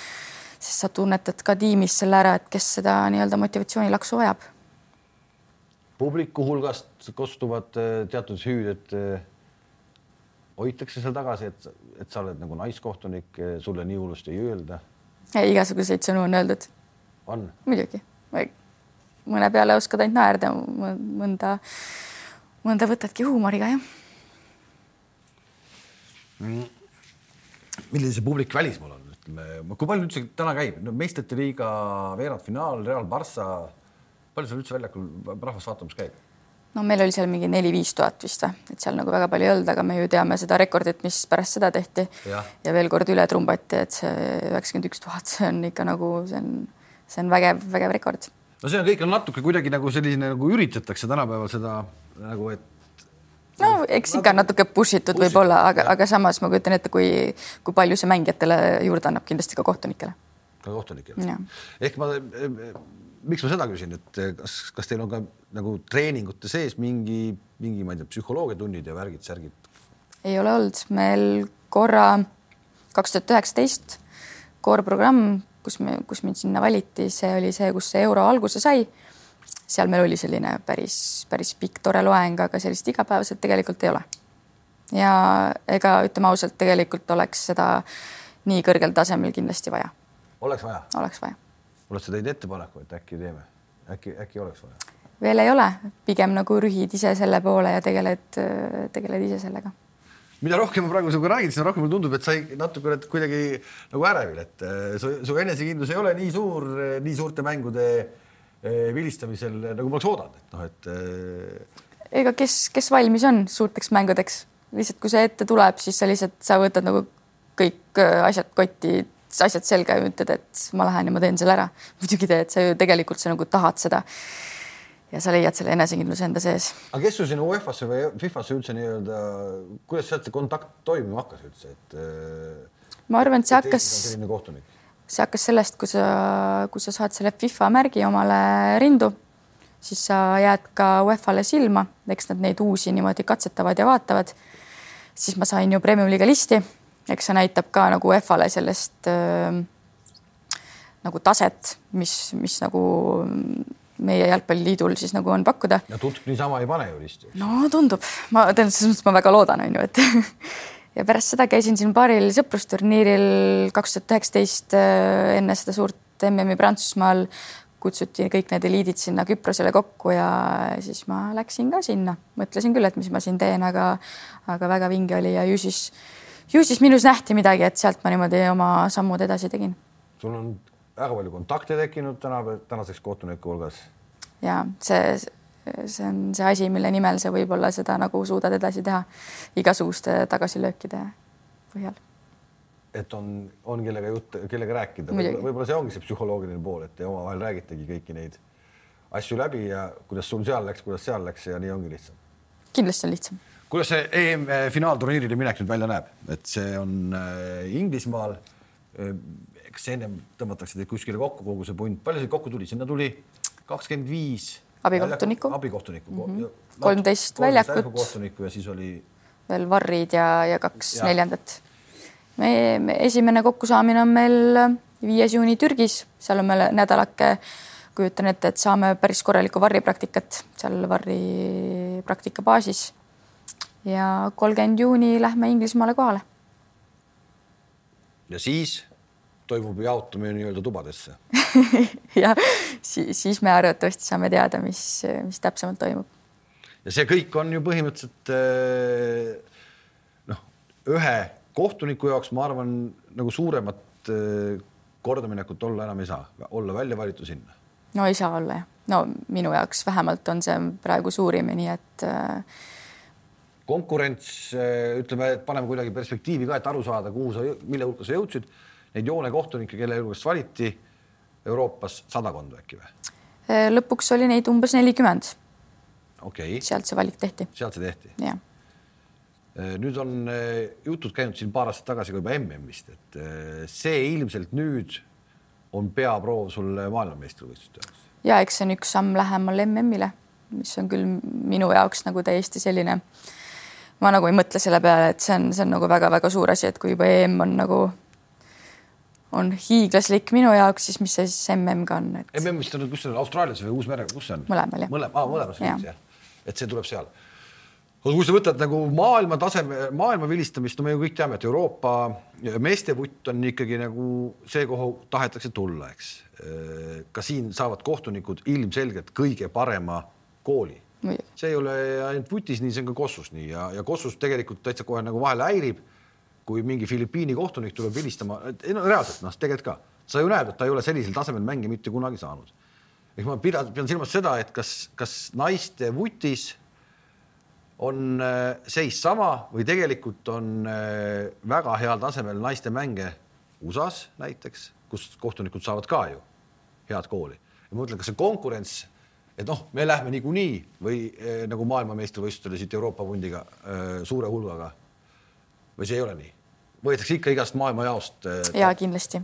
sest sa tunnetad ka tiimis selle ära, et kes seda nii-öelda motivatsioonilaksu vajab. publiku hulgast kostuvad äh, teatud hüüd, et äh, hoitakse seal tagasi, et, et sa oled nagu naiskohtunik, äh, sulle nii hullusti ei öelda. igasuguseid sõnu on öeldud. on? muidugi mõne peale oskad ainult naerda, mõnda, mõnda võtadki huumoriga, jah. Mm.. milline see publik välismaal on, ütleme, kui palju üldse täna käib, no meistrite liiga veerandfinaal, Real Barca, palju seal üldse väljakul rahvast vaatamas käib? no meil oli seal mingi neli-viis tuhat vist või, et seal nagu väga palju ei olnud, aga me ju teame seda rekordit, mis pärast seda tehti. Ja, ja veel kord üle trumbati, et see üheksakümmend üks tuhat, see on ikka nagu, see on see on vägev, vägev rekord. No see on kõik on natuke kuidagi nagu selline nagu üritatakse tänapäeval seda nagu, et no eks ikka natuke push itud võib-olla, aga, aga samas ma kujutan ette, kui, kui palju see mängijatele juurde annab, kindlasti ka kohtunikele. ka kohtunikele. ehk ma, miks ma seda küsin, et kas, kas teil on ka nagu treeningute sees mingi, mingi, ma ei tea, psühholoogiatunnid ja värgid, särgid? ei ole olnud, meil korra kaks tuhat üheksateist koorprogramm, kus me, kus mind sinna valiti, see oli see, kus see euro alguse sai seal meil oli selline päris, päris pikk tore loeng, aga sellist igapäevaselt tegelikult ei ole. ja ega ütleme ausalt, tegelikult oleks seda nii kõrgel tasemel kindlasti vaja. oleks vaja? oleks vaja. oled sa teinud ettepaneku, et äkki teeme, äkki, äkki oleks vaja? veel ei ole, pigem nagu rühid ise selle poole ja tegeled, tegeled ise sellega mida rohkem ma praegu sinuga räägin, seda rohkem mulle tundub, et sa natuke oled kuidagi nagu ärevil, et äh, su, su enesekindlus ei ole nii suur nii suurte mängude Eh, vilistamisel nagu ma oleks oodanud, et noh, et. Eh, ega kes, kes valmis on suurteks mängudeks, lihtsalt kui see ette tuleb, siis sa lihtsalt, sa võtad nagu kõik eh, asjad kotti, asjad selga ja ütled, et ma lähen ja ma teen selle ära. muidugi teed, sa ju tegelikult sa nagu tahad seda. Ja sa leiad selle enesekindluse enda sees. aga kes sul sinna UEFA-sse või FIFA-sse üldse nii-öelda, kuidas sealt see kontakt toimima hakkas üldse, et? ma arvan, et see hakkas. see hakkas sellest, kui sa, kui sa saad selle FIFA märgi omale rindu, siis sa jääd ka UEFA-le silma, eks nad neid uusi niimoodi katsetavad ja vaatavad. siis ma sain ju premium-liiga listi, eks see näitab ka nagu UEFA-le sellest äh, nagu taset, mis, mis nagu meie jalgpalliliidul siis nagu on pakkuda. ja tutk niisama ei pane ju listi. no tundub, ma tõenäoliselt selles mõttes ma väga loodan, on ju, et ja pärast seda käisin siin paaril sõprusturniiril kaks tuhat üheksateist äh, enne seda suurt MM-i Prantsusmaal kutsuti kõik need eliidid sinna Küprosele kokku ja siis ma läksin ka sinna, mõtlesin küll, et mis ma siin teen, aga, aga väga vinge oli ja ju siis, ju siis minus nähti midagi, et sealt ma niimoodi oma sammud edasi tegin. sul on väga palju kontakte tekkinud täna, tänaseks kohtuniku hulgas. ja see see on see asi, mille nimel sa võib-olla seda nagu suudad edasi teha igasuguste tagasilöökide põhjal. et on, on kellega jutt, kellega rääkida, võib-olla see ongi see psühholoogiline pool, et te omavahel räägitegi kõiki neid asju läbi ja kuidas sul seal läks, kuidas seal läks ja nii ongi lihtsam. kindlasti on lihtsam. kuidas see EM finaalturniirile minek nüüd välja näeb, et see on äh, Inglismaal äh,. Kas ennem tõmmatakse teid kuskile kokku, kogu see punt, palju teid kokku tuli, sinna tuli kakskümmend viis abikohtuniku. abikohtuniku mm. -hmm. kolmteist väljakut. kohtunikku ja siis oli. veel varrid ja, ja kaks ja. neljandat. me, me esimene kokkusaamine on meil viies juuni Türgis, seal on meil nädalake. kujutan ette, et saame päris korralikku varripraktikat seal varri praktika baasis. ja kolmkümmend juuni lähme Inglismaale kohale. ja siis toimub jaotumine nii-öelda tubadesse ja siis, siis me arvatavasti saame teada, mis, mis täpsemalt toimub. ja see kõik on ju põhimõtteliselt eh, noh, ühe kohtuniku jaoks ma arvan, nagu suuremat eh, kordaminekut olla enam ei saa, olla välja valitud sinna. no ei saa olla jah, no minu jaoks vähemalt on see praegu suurim, nii et äh, konkurents, ütleme, et paneme kuidagi perspektiivi ka, et aru saada, kuhu sa, mille hulka sa jõudsid neid joonekohtunikke, kelle hulgast valiti Euroopas sadakond äkki või? Äh, lõpuks oli neid umbes nelikümmend. okei okay.. sealt see valik tehti. sealt see tehti? jah. Äh, nüüd on äh, jutud käinud siin paar aastat tagasi ka juba MM-ist, et see ilmselt nüüd on peaproov sulle maailmameistrivõistluste jaoks. ja eks see on üks samm lähemal MM-ile, mis on küll minu jaoks nagu täiesti selline, ma nagu ei mõtle selle peale, et see on, see on nagu väga-väga suur asi, et kui juba EM on nagu on hiiglaslik minu jaoks, siis mis see siis MM ka on et...? MM vist on, kus see on, Austraalias või Uus-Merel, kus see on? mõlemal jah. mõlema, mõlemas riigis jah, et see tuleb seal. aga kui sa võtad nagu maailma taseme, maailma vilistamist, no me ju kõik teame, et Euroopa meeste vutt on ikkagi nagu see, kuhu tahetakse tulla, eks. ka siin saavad kohtunikud ilmselgelt kõige parema kooli. see ei ole ainult vutis nii, see on ka Kossus nii ja, ja Kossus tegelikult täitsa kohe nagu vahel häirib kui mingi Filipiini kohtunik tuleb vilistama, no reaalselt noh, tegelikult ka, sa ju näed, et ta ei ole sellisel tasemel mänge mitte kunagi saanud. ehk ma pean, pean silmas seda, et kas, kas naiste vutis on äh, seis sama või tegelikult on äh, väga heal tasemel naiste mänge USA-s näiteks, kus kohtunikud saavad ka ju head kooli. ja ma mõtlen, kas see konkurents, et noh, me lähme niikuinii või eh, nagu maailmameistrivõistlusele siit Euroopa pundiga eh, suure hulgaga. või see ei ole nii? Võetakse ikka igast maailmajaost eh,. ja kindlasti,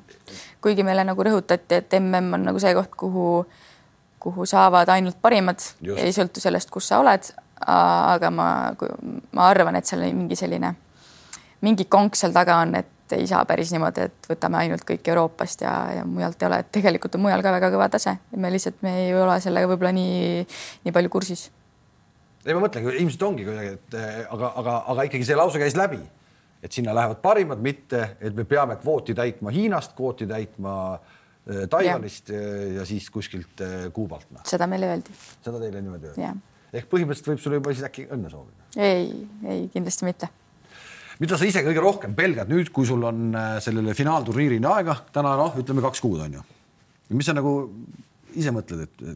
kuigi meile nagu rõhutati, et mm on nagu see koht, kuhu, kuhu saavad ainult parimad, ei sõltu sellest, kus sa oled. aga ma, ma arvan, et seal mingi selline, mingi konk seal taga on, et ei saa päris niimoodi, et võtame ainult kõik Euroopast ja, ja mujalt ei ole, et tegelikult on mujal ka väga kõva tase. me lihtsalt, me ei ole sellega võib-olla nii, nii palju kursis. ei, ma mõtlengi, ilmselt ongi kuidagi, et aga, aga, aga ikkagi see lause käis läbi et sinna lähevad parimad, mitte et me peame kvooti täitma Hiinast, kvooti täitma äh, Taiwanist ja. Äh, ja siis kuskilt äh, Kuubalt no.. seda meile öeldi. seda teile niimoodi öeldi? ehk põhimõtteliselt võib sulle juba siis äkki õnne soovida? ei, ei kindlasti mitte. mida sa ise kõige rohkem pelgad nüüd, kui sul on sellele finaalturniirini aega, täna noh, ütleme kaks kuud on ju. mis sa nagu ise mõtled, et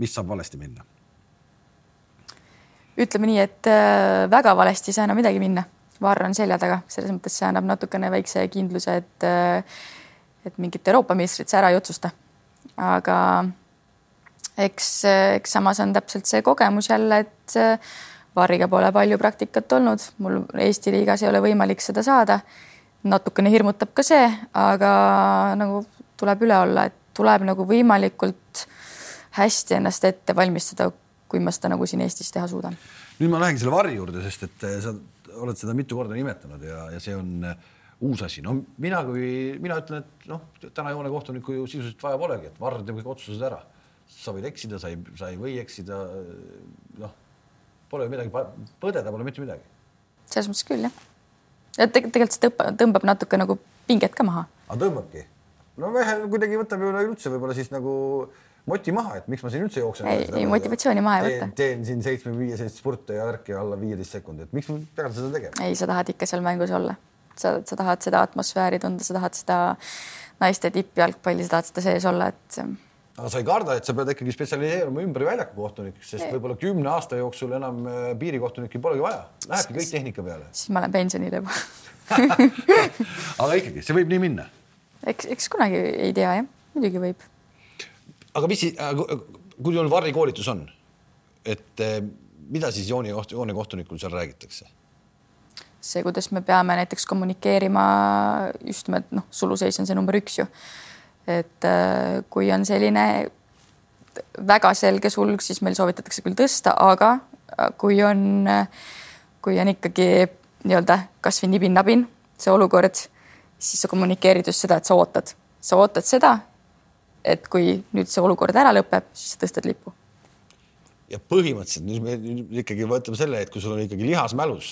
mis saab valesti minna? ütleme nii, et väga valesti ei saa enam midagi minna varr on selja taga, selles mõttes see annab natukene väikse kindluse, et et mingit Euroopa meistrit sa ära ei otsusta. aga eks, eks samas on täpselt see kogemus jälle, et varriga pole palju praktikat olnud, mul Eesti liigas ei ole võimalik seda saada. natukene hirmutab ka see, aga nagu tuleb üle olla, et tuleb nagu võimalikult hästi ennast ette valmistada, kui ma seda nagu siin Eestis teha suudan. nüüd ma lähengi selle varri juurde, sest et sa oled seda mitu korda nimetanud ja, ja see on äh, uus asi. no mina, kui mina ütlen, et noh, täna joonekohtunikku ju sisuliselt vaja polegi, et Varr teeb kõik otsused ära. sa võid eksida, sa ei, sa ei või eksida. noh, pole midagi põdeda, pole mitte midagi. selles mõttes küll jah. ja tegelikult see tõmbab, tõmbab natuke nagu pinget ka maha. aga tõmbabki? no vähe kuidagi võtab ju üleüldse võib-olla siis nagu moti maha, et miks ma siin üldse jooksen. ei, ei motivatsiooni maha ei võta. teen siin seitsme-viieseid spurte ja värki alla viieteist sekundit, miks ma pean seda tegema? ei, sa tahad ikka seal mängus olla, sa, sa tahad seda atmosfääri tunda, sa tahad seda naiste tippjalgpalli, sa tahad seda sees olla, et. aga sa ei karda, et sa pead ikkagi spetsialiseeruma ümber väljaku kohtunikuks, sest võib-olla kümne aasta jooksul enam äh, piirikohtunikke polegi vaja, lähebki kõik tehnika peale. siis ma lähen pensionile juba aga ikkagi, see võib nii minna. eks, eks kunagi ei tea jah, muidugi võib aga mis, kui sul varri koolitus on, et eh, mida siis jooni, joonekohtunikul seal räägitakse? see, kuidas me peame näiteks kommunikeerima just nimelt noh, suluseis on see number üks ju. et eh, kui on selline väga selge sulg, siis meil soovitatakse küll tõsta, aga kui on, kui on ikkagi nii-öelda kasvõi nibin-nabin see olukord, siis sa kommunikeerid just seda, et sa ootad, sa ootad seda et kui nüüd see olukord ära lõpeb, siis tõstad lipu. ja põhimõtteliselt nüüd me nüüd ikkagi võtame selle, et kui sul on ikkagi lihas mälus,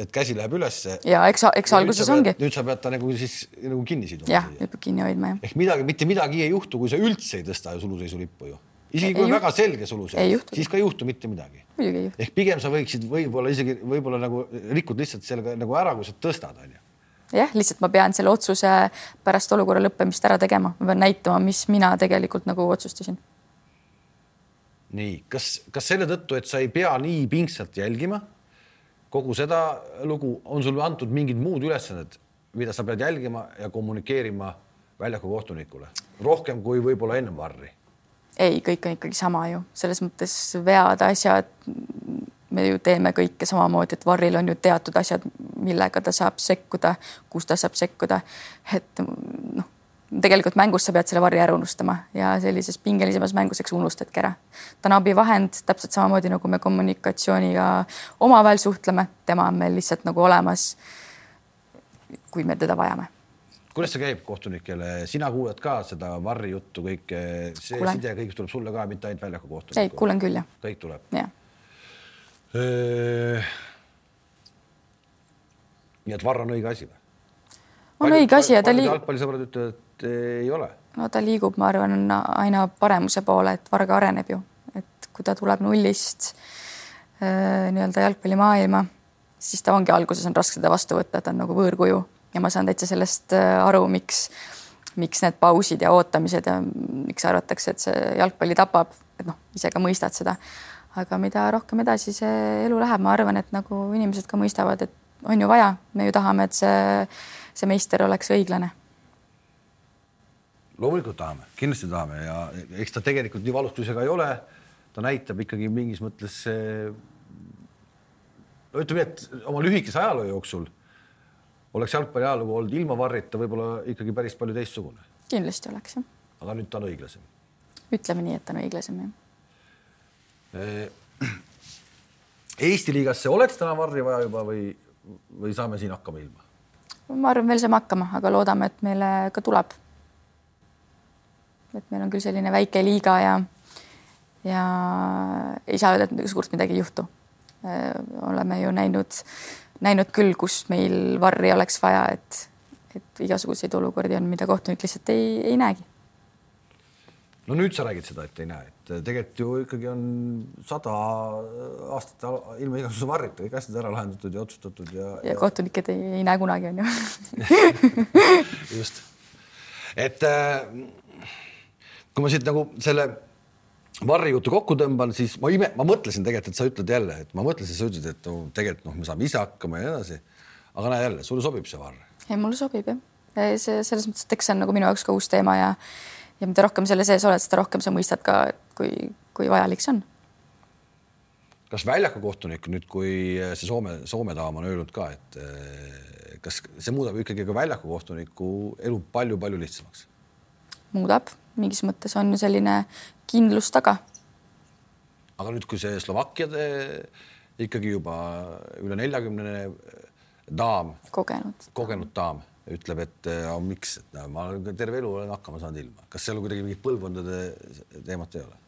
et käsi läheb ülesse. ja eks, eks alguses ongi. nüüd sa pead ta nagu siis nagu kinni siduma. jah, nüüd peab kinni hoidma jah. ehk midagi, mitte midagi ei juhtu, kui sa üldse ei tõsta ju suluseisulipu ju. isegi kui on väga selge suluseis, siis ka ei juhtu mitte midagi. ehk pigem sa võiksid võib-olla isegi võib-olla nagu rikud lihtsalt sellega nagu ära, kui sa tõstad, onju jah, lihtsalt ma pean selle otsuse pärast olukorra lõppemist ära tegema, ma pean näitama, mis mina tegelikult nagu otsustasin. nii, kas, kas selle tõttu, et sa ei pea nii pingsalt jälgima kogu seda lugu, on sulle antud mingid muud ülesanded, mida sa pead jälgima ja kommunikeerima väljaku kohtunikule rohkem kui võib-olla ennem varri? ei, kõik on ikkagi sama ju, selles mõttes vead, asjad, me ju teeme kõike samamoodi, et Varril on ju teatud asjad, millega ta saab sekkuda, kus ta saab sekkuda. et noh, tegelikult mängus sa pead selle Varri ära unustama ja sellises pingelisemas mängus, eks unustadki ära. ta on abivahend täpselt samamoodi nagu me kommunikatsiooniga omavahel suhtleme, tema on meil lihtsalt nagu olemas. kui me teda vajame kuidas see käib kohtunikele, sina kuulad ka seda Varri juttu, kõike, see kuulen. side kõik tuleb sulle ka, mitte ainult väljaku kohtunikule? ei, kuulen küll jah. kõik tuleb? jah nii et varr on õige asi või? on õige asi ja ta liigub. jalgpallisõbrad ütlevad, et ei ole. no ta liigub, ma arvan, aina paremuse poole, et Varga areneb ju, et kui ta tuleb nullist nii-öelda jalgpallimaailma, siis ta ongi alguses on raske teda vastu võtta, ta on nagu võõrkuju ja ma saan täitsa sellest aru, miks, miks need pausid ja ootamised ja miks arvatakse, et see jalgpalli tapab, et noh, ise ka mõistad seda aga mida rohkem edasi see elu läheb, ma arvan, et nagu inimesed ka mõistavad, et on ju vaja, me ju tahame, et see, see meister oleks õiglane. loomulikult tahame, kindlasti tahame ja eks ta tegelikult nii valus, kui see ka ei ole, ta näitab ikkagi mingis mõttes no ütleme nii, et oma lühikese ajaloo jooksul oleks jalgpalli ajalugu olnud ilma varrita võib-olla ikkagi päris palju teistsugune. kindlasti oleks jah. aga nüüd ta on õiglasem. ütleme nii, et ta on õiglasem jah. Eesti liigasse oleks täna varri vaja juba või, või saame siin hakkama ilma? ma arvan, veel saame hakkama, aga loodame, et meile ka tuleb. et meil on küll selline väike liiga ja, ja ei saa öelda, et suurt midagi ei juhtu. oleme ju näinud, näinud küll, kus meil varri oleks vaja, et, et igasuguseid olukordi on, mida kohtunik lihtsalt ei, ei näegi no nüüd sa räägid seda, et ei näe, et tegelikult ju ikkagi on sada aastat ilma igasuguse varrita kõik asjad ära lahendatud ja otsustatud ja. ja kohtunikud ei, ei näe kunagi, on ju just, et äh, kui ma siit nagu selle varri jutu kokku tõmban, siis ma ime, ma mõtlesin tegelikult, et sa ütled jälle, et ma mõtlesin, sa ütlesid, et no tegelikult noh, me saame ise hakkama ja nii edasi. aga näe jälle, sulle sobib see varr? ei, mulle sobib jah. see selles mõttes, et eks see on nagu minu jaoks ka uus teema ja ja mida rohkem selle sees oled, seda rohkem sa mõistad ka, kui, kui vajalik see on. kas väljaku kohtunik nüüd, kui see Soome, Soome daam on öelnud ka, et eh, kas see muudab ikkagi ka väljaku kohtuniku elu palju-palju lihtsamaks? muudab, mingis mõttes on selline kindlus taga. aga nüüd, kui see Slovakkia ikkagi juba üle neljakümnene daam, kogenud, kogenud daam ütleb, et oh, miks, et no, ma terve elu olen hakkama saanud ilma, kas seal kuidagi mingit põlvkondade teemat ei ole?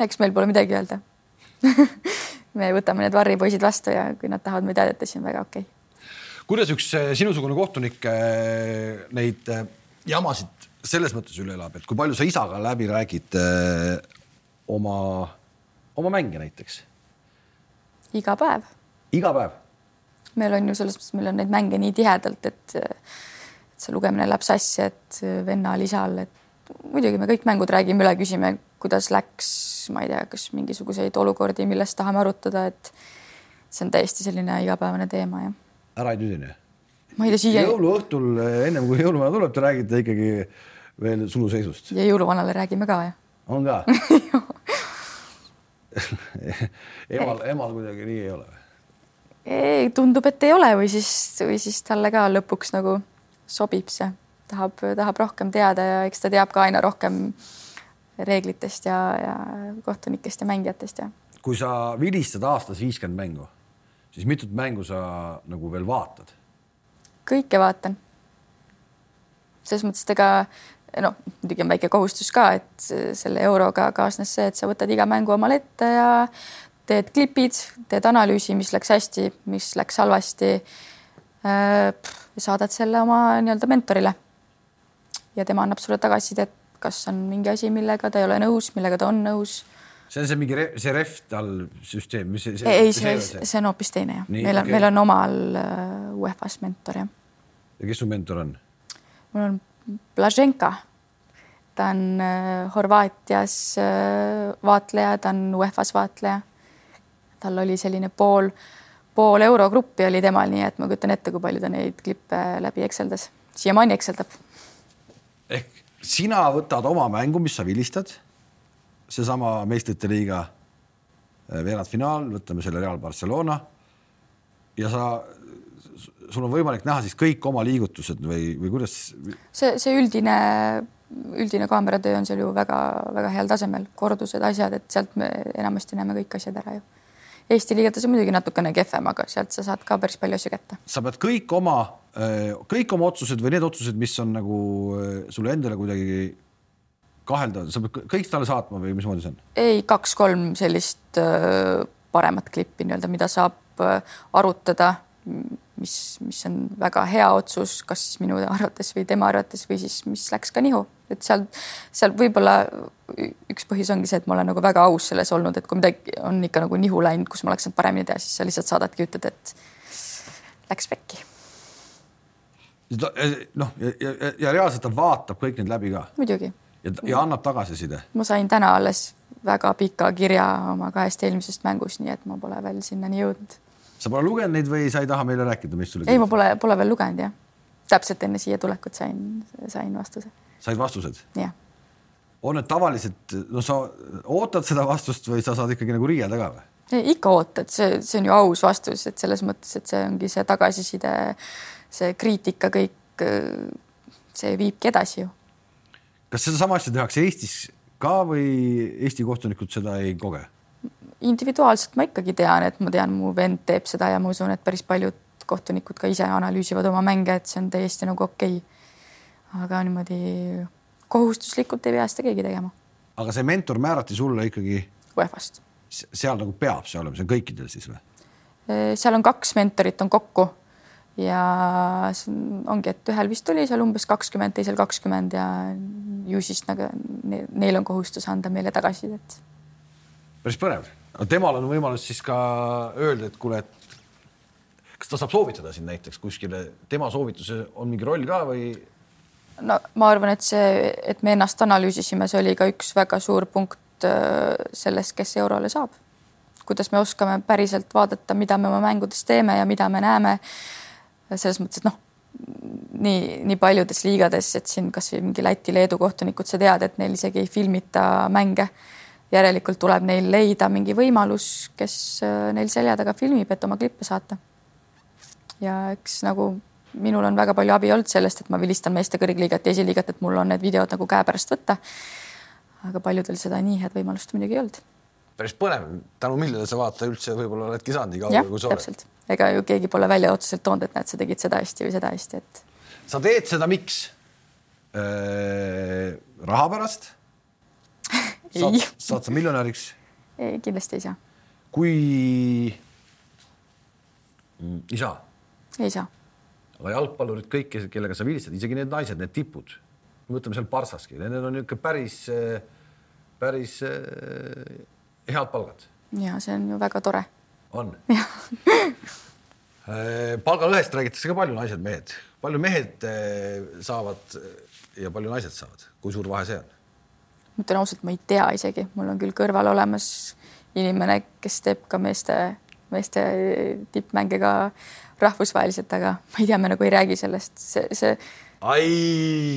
eks meil pole midagi öelda me võtame need varripoisid vastu ja kui nad tahavad meid aidata, siis on väga okei okay.. kuidas üks eh, sinusugune kohtunik eh, neid jamasid selles mõttes üle elab, et kui palju sa isaga läbi räägid oma, oma mänge näiteks? iga päev. iga päev? meil on ju selles mõttes, meil on neid mänge nii tihedalt, et see lugemine läheb sassi, et vennal, isal, et muidugi me kõik mängud räägime üle, küsime, kuidas läks, ma ei tea, kas mingisuguseid olukordi, millest tahame arutada, et see on täiesti selline igapäevane teema, jah. ära ei tüdine? ma ei tea, siia. jõuluõhtul, ennem kui jõuluvana tuleb, te räägite ikkagi veel suluseisust. ja jõuluvanale räägime ka, jah. on ka emal, emal kuidagi nii ei ole või? ei, tundub, et ei ole või siis, või siis talle ka lõpuks nagu sobib see, tahab, tahab rohkem teada ja eks ta teab ka aina rohkem reeglitest ja, ja kohtunikest ja mängijatest ja. kui sa vilistad aastas viiskümmend mängu, siis mitut mängu sa nagu veel vaatad? kõike vaatan. selles mõttes, et ega noh, muidugi on väike kohustus ka, et selle euroga kaasnes see, et sa võtad iga mängu omale ette ja teed klipid, teed analüüsi, mis läks hästi, mis läks halvasti Äh, saadad selle oma nii-öelda mentorile. ja tema annab sulle tagasisidet, kas on mingi asi, millega ta ei ole nõus, millega ta on nõus. see on see mingi see Reftal süsteem, mis see, see? ei, see, see, see on hoopis teine jah. meil on okay., meil on omal uh, UEFA-s mentor jah. ja kes su mentor on? mul on Blaženka. ta on uh, Horvaatias uh, vaatleja, ta on UEFA-s vaatleja. tal oli selline pool uh, pool eurogruppi oli temal, nii et ma kujutan ette, kui palju ta neid klippe läbi ekseldas, siiamaani ekseldab. ehk sina võtad oma mängu, mis sa vilistad, seesama meistrite liiga äh, veerandfinaal, võtame selle Real Barcelona. Ja sa, sul on võimalik näha siis kõik oma liigutused või, või kuidas? see, see üldine, üldine kaameratöö on seal ju väga-väga heal tasemel, kordused, asjad, et sealt me enamasti näeme kõik asjad ära ju Eesti liigates on muidugi natukene kehvem, aga sealt sa saad ka päris palju asju kätte. sa pead kõik oma, äh, kõik oma otsused või need otsused, mis on nagu äh, sulle endale kuidagi kahelda, sa pead kõik talle saatma või mismoodi see on? ei, kaks-kolm sellist äh, paremat klippi nii-öelda, mida saab arutada mis, mis on väga hea otsus, kas siis minu arvates või tema arvates või siis, mis läks ka nihu, et seal, seal võib-olla üks põhjus ongi see, et ma olen nagu väga aus selles olnud, et kui midagi on ikka nagu nihu läinud, kus ma oleks saanud paremini teha, siis sa lihtsalt saadadki, ütled, et läks pekki. noh, ja, ja, ja, ja reaalselt ta vaatab kõik need läbi ka. muidugi. ja, ja annab tagasiside. ma sain täna alles väga pika kirja oma kahest eelmisest mängust, nii et ma pole veel sinnani jõudnud sa pole lugenud neid või sa ei taha meile rääkida, mis sulle? ei, ma pole, pole veel lugenud jah. täpselt enne siia tulekut sain, sain vastuse. said vastused? jah. on need tavaliselt, no sa ootad seda vastust või sa saad ikkagi nagu riielda ka või? ikka ootad, see, see on ju aus vastus, et selles mõttes, et see ongi see tagasiside, see kriitika, kõik see viibki edasi ju. kas sedasama asja tehakse Eestis ka või Eesti kohtunikud seda ei koge? Individuaalselt ma ikkagi tean, et ma tean, mu vend teeb seda ja ma usun, et päris paljud kohtunikud ka ise analüüsivad oma mänge, et see on täiesti nagu okei okay.. aga niimoodi kohustuslikult ei pea seda keegi tegema. aga see mentor määrati sulle ikkagi? UEFA-st. seal nagu peab see olema, see on kõikidel siis või? seal on kaks mentorit on kokku ja ongi, et ühel vist oli seal umbes kakskümmend, teisel kakskümmend ja ju siis nagu neil on kohustus anda meile tagasisidet. Päris põnev, temal on võimalus siis ka öelda, et kuule, et kas ta saab soovitada sind näiteks kuskile, tema soovitusel on mingi roll ka või? no ma arvan, et see, et me ennast analüüsisime, see oli ka üks väga suur punkt äh, selles, kes eurole saab. kuidas me oskame päriselt vaadata, mida me oma mängudes teeme ja mida me näeme selles mõttes, et noh, nii, nii paljudes liigades, et siin kasvõi mingi Läti-Leedu kohtunikud, sa tead, et neil isegi ei filmita mänge. Järelikult tuleb neil leida mingi võimalus, kes äh, neil selja taga filmib, et oma klippe saata. ja eks nagu minul on väga palju abi olnud sellest, et ma vilistan meeste kõrgliigat ja esiliigat, et mul on need videod nagu käepärast võtta. aga paljudel seda nii head võimalust muidugi ei olnud. päris põnev, tänu millele sa vaata üldse võib-olla oledki saanud nii kaugele, kui sa oled ega ju keegi pole välja otseselt toonud, et näed, sa tegid seda hästi või seda hästi, et. sa teed seda, miks äh,? raha pärast saad, saad sa miljonäriks? ei, kindlasti ei saa. kui mm, ei saa? ei saa. aga jalgpallurid kõik, kellega sa vilistad, isegi need naised, need tipud, võtame seal Parssaski, nendel on niisugune päris, päris äh, head palgad. ja see on ju väga tore on? Äh, palgalõhest räägitakse ka palju, naised-mehed, palju mehed saavad ja palju naised saavad, kui suur vahe see on? Ma ütlen ausalt, ma ei tea isegi, mul on küll kõrval olemas inimene, kes teeb ka meeste, meeste tippmänge ka rahvusvaheliselt, aga ma ei tea, me nagu ei räägi sellest, see, see. ai,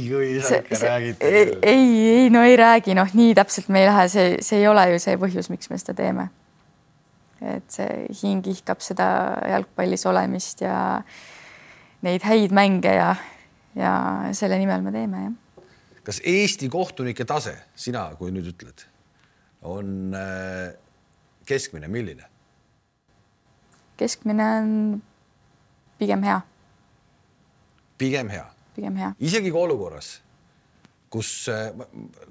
kui sa ikka räägid. ei, ei, no ei räägi, noh, nii täpselt me ei lähe, see, see ei ole ju see põhjus, miks me seda teeme et see hing ihkab seda jalgpallis olemist ja neid häid mänge ja, ja selle nimel me teeme, jah. Kas Eesti kohtunike tase, sina, kui nüüd ütled, on äh, keskmine, milline? keskmine on pigem hea. pigem hea? pigem hea. isegi kui olukorras kus,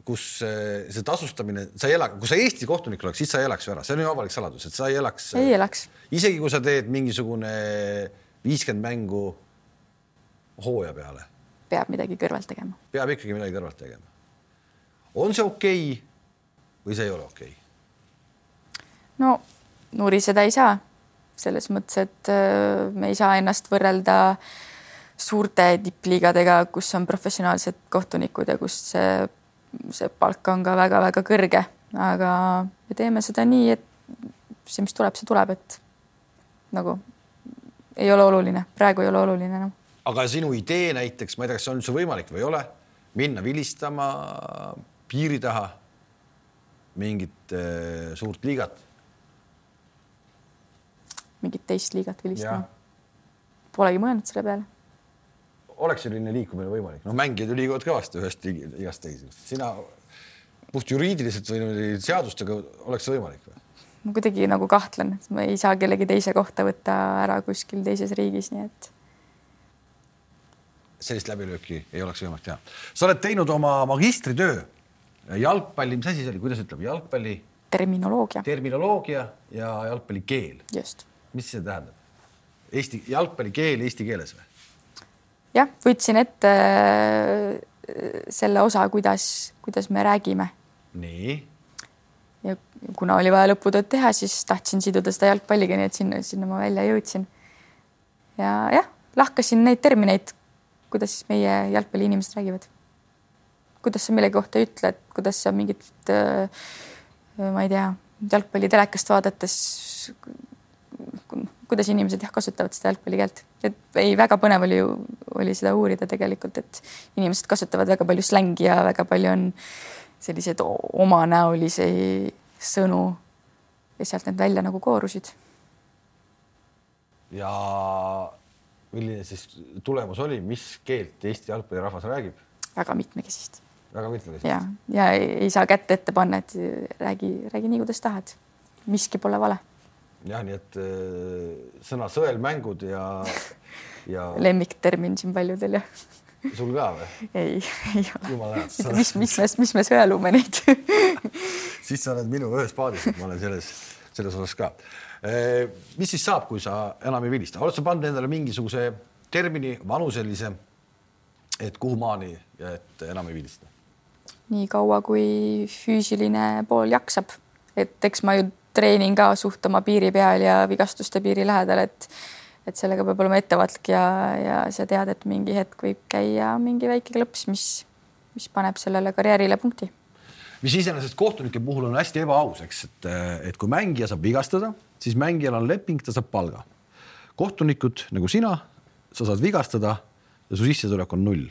kus see tasustamine, sa ei ela, kui sa Eesti kohtunik oleks, siis sa ei elaks ju ära, see on ju avalik saladus, et sa ei elaks. ei elaks. isegi kui sa teed mingisugune viiskümmend mängu hooaja peale. Peab midagi kõrvalt tegema. peab ikkagi midagi kõrvalt tegema. on see okei okay või see ei ole okei okay?? no nuriseda ei saa, selles mõttes, et äh, me ei saa ennast võrrelda suurte tippliigadega, kus on professionaalsed kohtunikud ja kus see, see palk on ka väga-väga kõrge, aga me teeme seda nii, et see, mis tuleb, see tuleb, et nagu ei ole oluline, praegu ei ole oluline enam no.. Aga sinu idee näiteks, ma ei tea, kas see on üldse võimalik või ei ole, minna vilistama piiri taha mingit äh, suurt liigat? mingit teist liigat vilistama? Polegi mõelnud selle peale oleks selline liikumine võimalik, noh, mängijad ju liiguvad kõvasti ühest igast teise, sina puht juriidiliselt või niimoodi seadustega oleks see võimalik või? ma kuidagi nagu kahtlen, ma ei saa kellegi teise kohta võtta ära kuskil teises riigis, nii et. Sellist läbilööki ei oleks võimalik teha. sa oled teinud oma magistritöö jalgpalli, mis asi see oli, kuidas ütleb, jalgpalli? terminoloogia. terminoloogia ja jalgpallikeel. just. mis see tähendab? Eesti jalgpallikeel eesti keeles või? jah, võtsin ette äh, selle osa, kuidas, kuidas me räägime. nii. ja kuna oli vaja lõputööd teha, siis tahtsin siduda seda jalgpalliga, nii et sinna, sinna ma välja jõudsin. ja jah, lahkasin neid termineid, kuidas siis meie jalgpalliinimesed räägivad. kuidas sa millegi kohta ütled, kuidas sa mingit, äh, ma ei tea, jalgpalli telekast vaadates kuidas inimesed jah kasutavad seda jalgpallikeelt, et ei, väga põnev oli ju, oli seda uurida tegelikult, et inimesed kasutavad väga palju slängi ja väga palju on selliseid omanäolisi sõnu ja sealt need välja nagu koorusid. ja milline siis tulemus oli, mis keelt Eesti jalgpallirahvas räägib? väga mitmekesist. väga mitmekesist. ja, ja ei, saa kätt ette panna, et räägi, räägi nii, kuidas tahad. miski pole vale. jah, nii et äh, sõna sõelmängud ja, ja. lemmiktermin siin paljudel jah sul ka või? ei, ei ole. mis, mis me, mis me sõelume neid siis sa oled minuga ühes paadis, et ma olen selles, selles osas ka. Äh, mis siis saab, kui sa enam ei vilista, oled sa pannud endale mingisuguse termini, vanuselise, et kuhumaani, et enam ei vilista? nii kaua, kui füüsiline pool jaksab, et eks ma ju treenin ka suht oma piiri peal ja vigastuste piiri lähedal, et et sellega peab olema ettevaatlik ja, ja sa tead, et mingi hetk võib käia mingi väike klõps, mis, mis paneb sellele karjäärile punkti. Mis iseenesest kohtunike puhul on hästi ebaaus, eks, et, et kui mängija saab vigastada, siis mängijal on leping, ta saab palga. kohtunikud nagu sina, sa saad vigastada ja su sissetulek on null.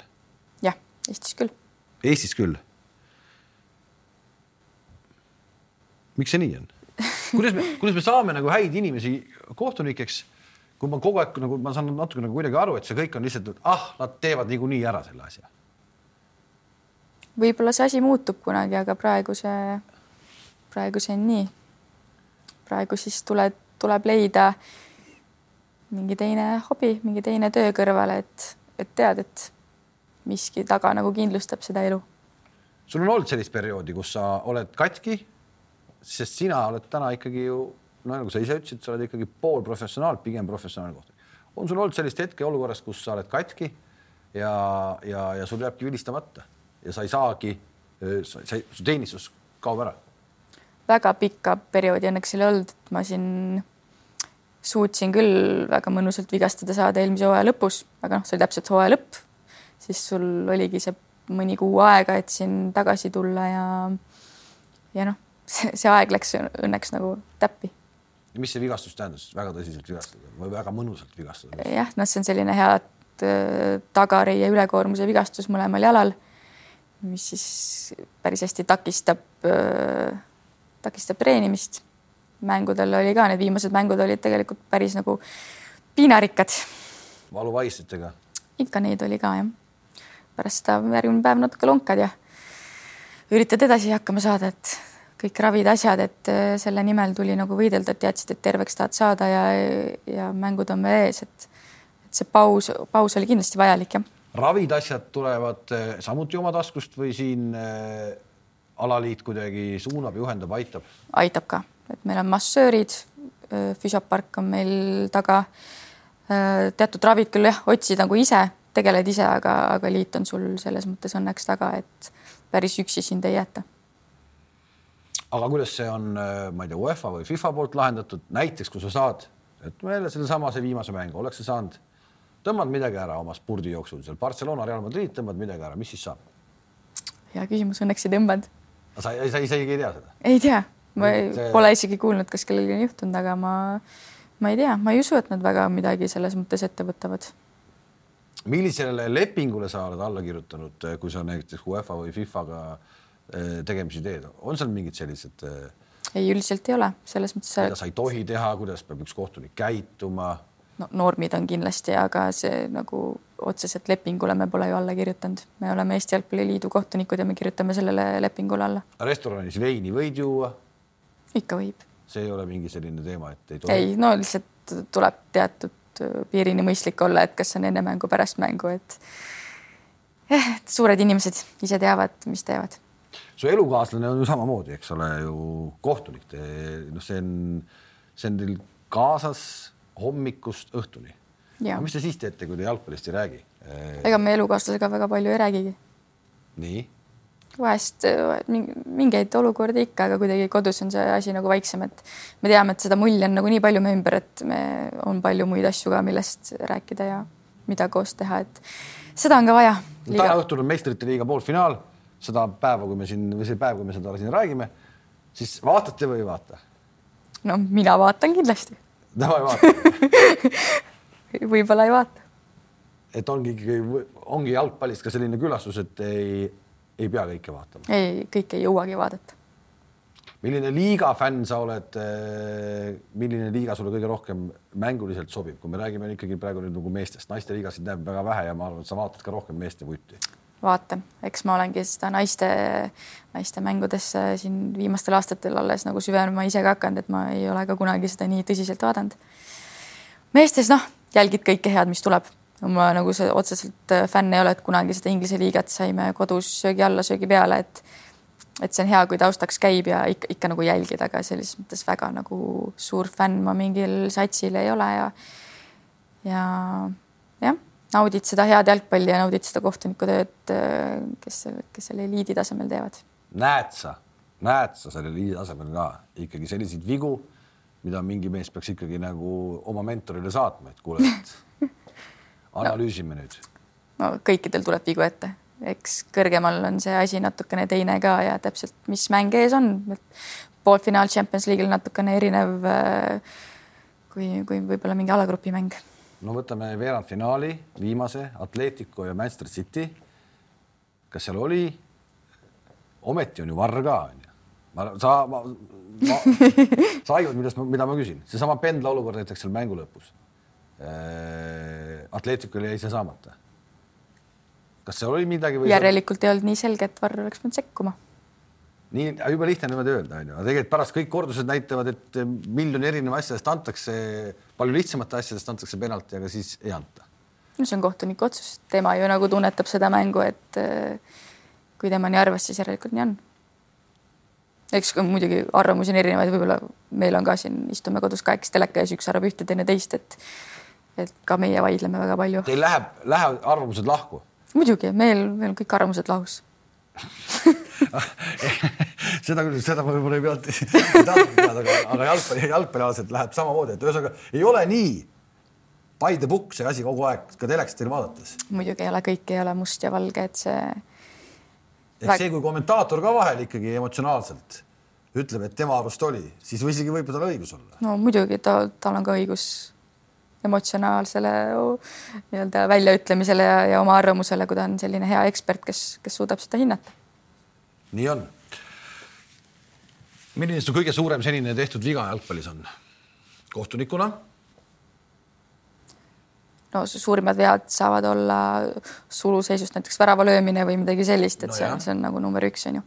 jah, Eestis küll. Eestis küll. miks see nii on? kuidas me, kuidas me saame nagu häid inimesi kohtunikeks kui ma kogu aeg nagu ma saan natuke nagu kuidagi aru, et see kõik on lihtsalt, ah, nad teevad niikuinii ära selle asja. Võib-olla see asi muutub kunagi, aga praegu see, praegu see on nii. praegu siis tuleb, tuleb leida mingi teine hobi, mingi teine töö kõrvale, et, et tead, et miski taga nagu kindlustab seda elu. sul on olnud sellist perioodi, kus sa oled katki, sest sina oled täna ikkagi ju no nagu sa ise ütlesid, sa oled ikkagi poolprofessionaal, pigem professionaalne kohtunik. on sul olnud sellist hetke olukorras, kus sa oled katki ja, ja, ja sul jääbki vilistamata ja sa ei saagi, sa, sa, su teenistus kaob ära? väga pikka perioodi õnneks ei olnud, et ma siin suutsin küll väga mõnusalt vigastada saada eelmise hooaja lõpus, aga noh, see oli täpselt hooaja lõpp, siis sul oligi see mõni kuu aega, et siin tagasi tulla ja ja noh, see, aeg läks õnneks nagu täppi mis see vigastus tähendas, väga tõsiselt vigastada või väga mõnusalt vigastada? jah, noh, see on selline hea äh, tagareie ülekoormuse vigastus mõlemal jalal, mis siis päris hästi takistab, äh, takistab treenimist. mängudel oli ka, need viimased mängud olid tegelikult päris nagu piinarikkad. valuvaistitega? ikka neid oli ka jah. pärast seda järgmine päev natuke lonkad ja üritad edasi hakkama saada, et kõik ravid, asjad, et äh, selle nimel tuli nagu võidelda, et teadsid, et terveks tahad saada ja, ja mängud on veel ees, et, et see paus, paus oli kindlasti vajalik, jah. Ravid, asjad tulevad äh, samuti oma taskust või siin äh, alaliit kuidagi suunab, juhendab, aitab? aitab ka, et meil on massöörid, äh, füsiopark on meil taga. teatud ravid küll jah, otsid nagu ise, tegeled ise, aga, aga liit on sul selles mõttes õnneks taga, et päris üksi sind ei jäeta aga kuidas see on, ma ei tea, UEFA või FIFA poolt lahendatud, näiteks kui sa saad, et jälle sedasama, see viimase mängu, oleks sa saanud, tõmbad midagi ära oma spordijooksul seal Barcelona, Real Madrid, tõmbad midagi ära, mis siis saab? hea küsimus, õnneks ei tõmbanud. sa, sa isegi ei tea seda? ei tea, ma ei, see... pole isegi kuulnud, kas kellelgi on juhtunud, aga ma, ma ei tea, ma ei usu, et nad väga midagi selles mõttes ette võtavad. millisele lepingule sa oled alla kirjutanud, kui sa näiteks UEFA või FIFA-ga Äh, tegemisi teed, on seal mingid sellised? Äh, ei, üldiselt ei ole, selles mõttes. mida sa ei tohi teha, kuidas peab üks kohtunik käituma? No normid on kindlasti, aga see nagu otseselt lepingule me pole ju alla kirjutanud, me oleme Eesti Jalgpalliliidu kohtunikud ja me kirjutame sellele lepingule alla. restoranis veini võid juua? ikka võib. see ei ole mingi selline teema, et ei tohi? ei, no lihtsalt tuleb teatud piirini mõistlik olla, et kas on enne mängu, pärast mängu, et eh, suured inimesed ise teavad, mis teevad su elukaaslane on ju samamoodi, eks ole ju kohtunik, noh, see on, see on teil kaasas hommikust õhtuni. mis te siis teete, kui te jalgpallist ei räägi? ega me elukaaslasega väga palju ei räägigi. nii? vahest mingeid olukordi ikka, aga kuidagi kodus on see asi nagu vaiksem, et me teame, et seda mulli on nagu nii palju meie ümber, et me, on palju muid asju ka, millest rääkida ja mida koos teha, et seda on ka vaja. täna õhtul on meistrite liiga poolfinaal seda päeva, kui me siin või see päev, kui me seda siin räägime, siis vaatate või ei vaata? no mina vaatan kindlasti. Tema ei vaata võib-olla ei vaata. et ongi ikkagi, ongi jalgpallist ka selline külastus, et ei, ei pea kõike vaatama. ei, kõike ei jõuagi vaadata. milline liiga fänn sa oled? milline liiga sulle kõige rohkem mänguliselt sobib, kui me räägime ikkagi praegu nüüd nagu meestest, naiste liigasid näeb väga vähe ja ma arvan, et sa vaatad ka rohkem meeste vutti vaatan, eks ma olengi seda naiste, naiste mängudesse siin viimastel aastatel alles nagu süvenema ise ka hakanud, et ma ei ole ka kunagi seda nii tõsiselt vaadanud. meestes noh, jälgid kõike head, mis tuleb. ma nagu see otseselt äh, fänn ei ole, et kunagi seda Inglise liigat saime kodus söögi alla, söögi peale, et et see on hea, kui taustaks käib ja ikka, ikka nagu jälgid, aga selles mõttes väga nagu suur fänn ma mingil satsil ei ole ja ja jah naudid seda head jalgpalli ja naudid seda kohtunikutööd, kes, kes selle eliidi tasemel teevad. näed sa, näed sa selle eliidi tasemel ka ikkagi selliseid vigu, mida mingi mees peaks ikkagi nagu oma mentorile saatma, et kuule, et analüüsime no. nüüd. no kõikidel tuleb vigu ette, eks kõrgemal on see asi natukene teine ka ja täpselt, mis mäng ees on. poolfinaal Champions League'il natukene erinev kui, kui võib-olla mingi alagrupi mäng no võtame veerandfinaali, viimase Atletico ja Manchester City. kas seal oli? ometi on ju varr ka onju. ma, sa, ma, ma, sa aimad, millest, mida ma küsin, seesama pendla olukord näiteks seal mängu lõpus. Äh, Atleticul jäi see saamata. kas seal oli midagi või? järelikult ei olnud nii selge, et varr oleks pidanud sekkuma nii jube lihtne niimoodi öelda, onju, aga tegelikult pärast kõik kordused näitavad, et miljon erineva asjadest antakse, palju lihtsamate asjadest antakse penalti, aga siis ei anta. no see on kohtuniku otsus, tema ju nagu tunnetab seda mängu, et äh, kui tema nii arvas, siis järelikult nii on. eks muidugi arvamusi on erinevaid, võib-olla meil on ka siin, istume kodus kahekesi teleka ees, üks arvab ühte, teine teist, et et ka meie vaidleme väga palju. Teil läheb, lähevad arvamused lahku? muidugi, meil, meil on kõik arvamused lahus seda küll, seda ma võib-olla ei teada, aga, aga jalgpalli, jalgpallialaselt läheb samamoodi, et ühesõnaga ei ole nii by the book see asi kogu aeg ka telekast teil vaadates. muidugi ei ole, kõik ei ole must ja valge, et see. ehk Väg... see, kui kommentaator ka vahel ikkagi emotsionaalselt ütleb, et tema arust oli, siis või isegi võib tal õigus olla. no muidugi ta, tal on ka õigus emotsionaalsele nii-öelda väljaütlemisele ja, ja oma arvamusele, kui ta on selline hea ekspert, kes, kes suudab seda hinnata. nii on milline su kõige suurem senine tehtud viga jalgpallis on? kohtunikuna? no suurimad vead saavad olla suluseisust näiteks värava löömine või midagi sellist, et no see, see on nagu number üks on ju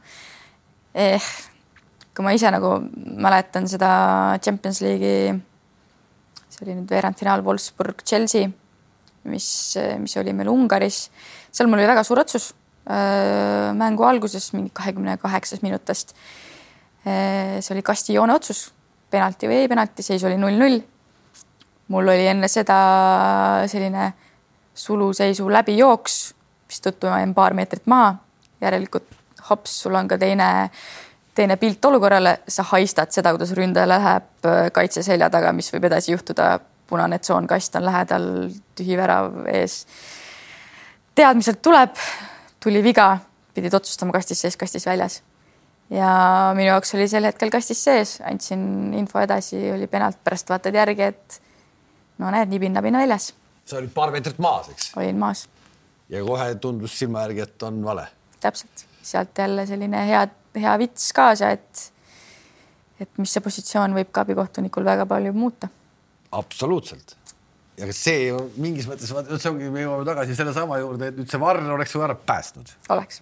eh,. kui ma ise nagu mäletan seda Champions League'i, see oli nüüd veerandfinaal Wolfsburg, Chelsea, mis, mis oli meil Ungaris, seal mul oli väga suur otsus äh, mängu alguses mingi kahekümne kaheksas minutist Äh, see oli kastijoone otsus, penalti või ei penalti, seis oli null-null. mul oli enne seda selline suluseisu läbijooks, mistõttu ma jäin paar meetrit maha. järelikult hops, sul on ka teine, teine pilt olukorrale, sa haistad seda, kuidas ründaja läheb äh, kaitse selja taga, mis võib edasi juhtuda. punane tsoon, kast on lähedal, tühi värav ees. teadmiselt tuleb, tuli viga, pidid otsustama kastis sees, kastis väljas ja minu jaoks oli sel hetkel kastis sees, andsin info edasi, oli penalt, pärast vaatad järgi, et no näed, nibin-nabin väljas. sa olid paar meetrit maas, eks? olin maas. ja kohe tundus silma järgi, et on vale. täpselt, sealt jälle selline hea, hea vits kaasa, et et mis see positsioon võib ka abikohtunikul väga palju muuta. absoluutselt ja see ju mingis mõttes, see ongi, me jõuame tagasi sellesama juurde, et nüüd see varr oleks su ära päästnud. oleks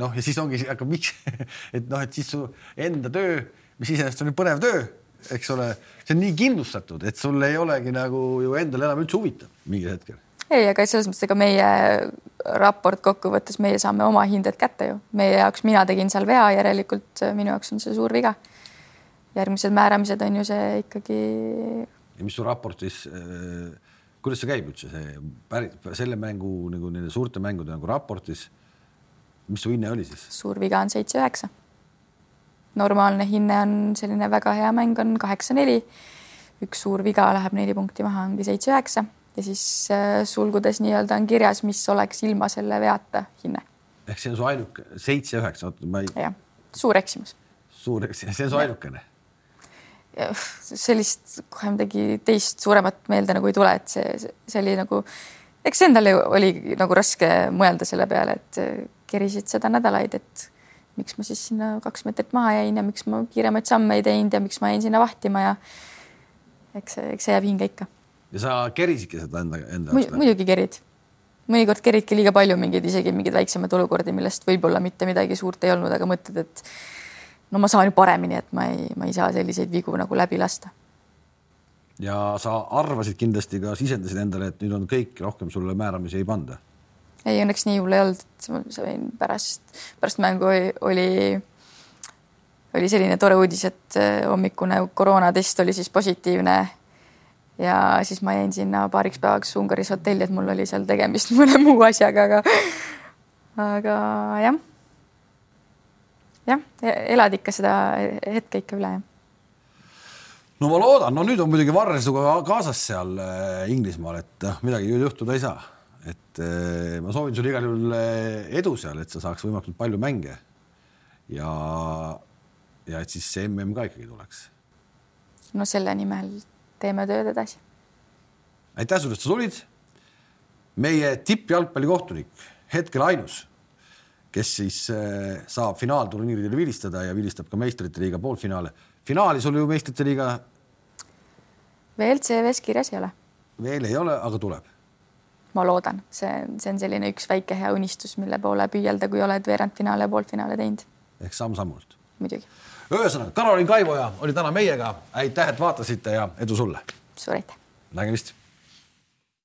noh, ja siis ongi, aga miks, et noh, et siis su enda töö, mis iseenesest on ju põnev töö, eks ole, see on nii kindlustatud, et sul ei olegi nagu ju endal enam üldse huvitav mingil hetkel. Ei, aga selles mõttes, ega meie raport kokkuvõttes, meie saame oma hinded kätte ju, meie jaoks, mina tegin seal vea, järelikult minu jaoks on see suur viga. järgmised määramised on ju see ikkagi. ja mis su raportis äh, kuidas see käib üldse, see päris selle mängu nagu nende suurte mängude nagu raportis mis su hinne oli siis? suur viga on seitse-üheksa. normaalne hinne on selline väga hea mäng on kaheksa-neli. üks suur viga läheb neli punkti maha, ongi seitse-üheksa ja siis äh, sulgudes nii-öelda on kirjas, mis oleks ilma selle veata hinne. ehk see on su ainuke seitse-üheksa, oota ma ei. jah, suur eksimus. suur eksimus, see on su ainukene? sellist kohe midagi teist suuremat meelde nagu ei tule, et see, see oli nagu, eks endal oli nagu raske mõelda selle peale, et kerisid seda nädalaid, et miks ma siis sinna kaks meetrit maha jäin ja miks ma kiiremaid samme ei teinud ja miks ma jäin sinna vahtima ja eks eks see jääb hinge ikka. Ja sa kerisidki seda enda, enda jaoks? muidugi kerid. mõnikord keridki liiga palju mingeid, isegi mingeid väiksemaid olukordi, millest võib-olla mitte midagi suurt ei olnud, aga mõtled, et no ma saan ju paremini, et ma ei, ma ei saa selliseid vigu nagu läbi lasta. ja sa arvasid kindlasti ka, sisendasid endale, et nüüd on kõik, rohkem sulle määramisi ei panda? ei, õnneks nii hull ei olnud, et ma sain pärast, pärast mängu oli, oli selline tore uudis, et äh, hommikune koroonatest oli siis positiivne. Ja siis ma jäin sinna paariks päevaks Ungaris hotelli, et mul oli seal tegemist mõne muu asjaga, aga, aga jah jah, elad ikka seda hetke ikka üle, jah no ma loodan, no nüüd on muidugi Varre sinuga kaasas seal äh, Inglismaal, et noh, midagi juhtuda ei saa. et äh, ma soovin sulle igal juhul edu seal, et sa saaks võimalikult palju mänge. ja, ja et siis see mm ka ikkagi tuleks. no selle nimel teeme tööd edasi. aitäh sulle, et sa tulid. meie tippjalgpallikohtunik, hetkel ainus kes siis äh, saab finaalturniiridel vilistada ja vilistab ka meistrite liiga poolfinaale. finaali sul ju meistrite liiga? veel CV-s kirjas ei ole. veel ei ole, aga tuleb? ma loodan, see, see on selline üks väike hea unistus, mille poole püüelda, kui oled veerandfinaale ja poolfinaale teinud. ehk samm-sammult. muidugi. Ühesõnaga, Karolin Kaivoja oli täna meiega. aitäh, et vaatasite ja edu sulle. suur aitäh. nägemist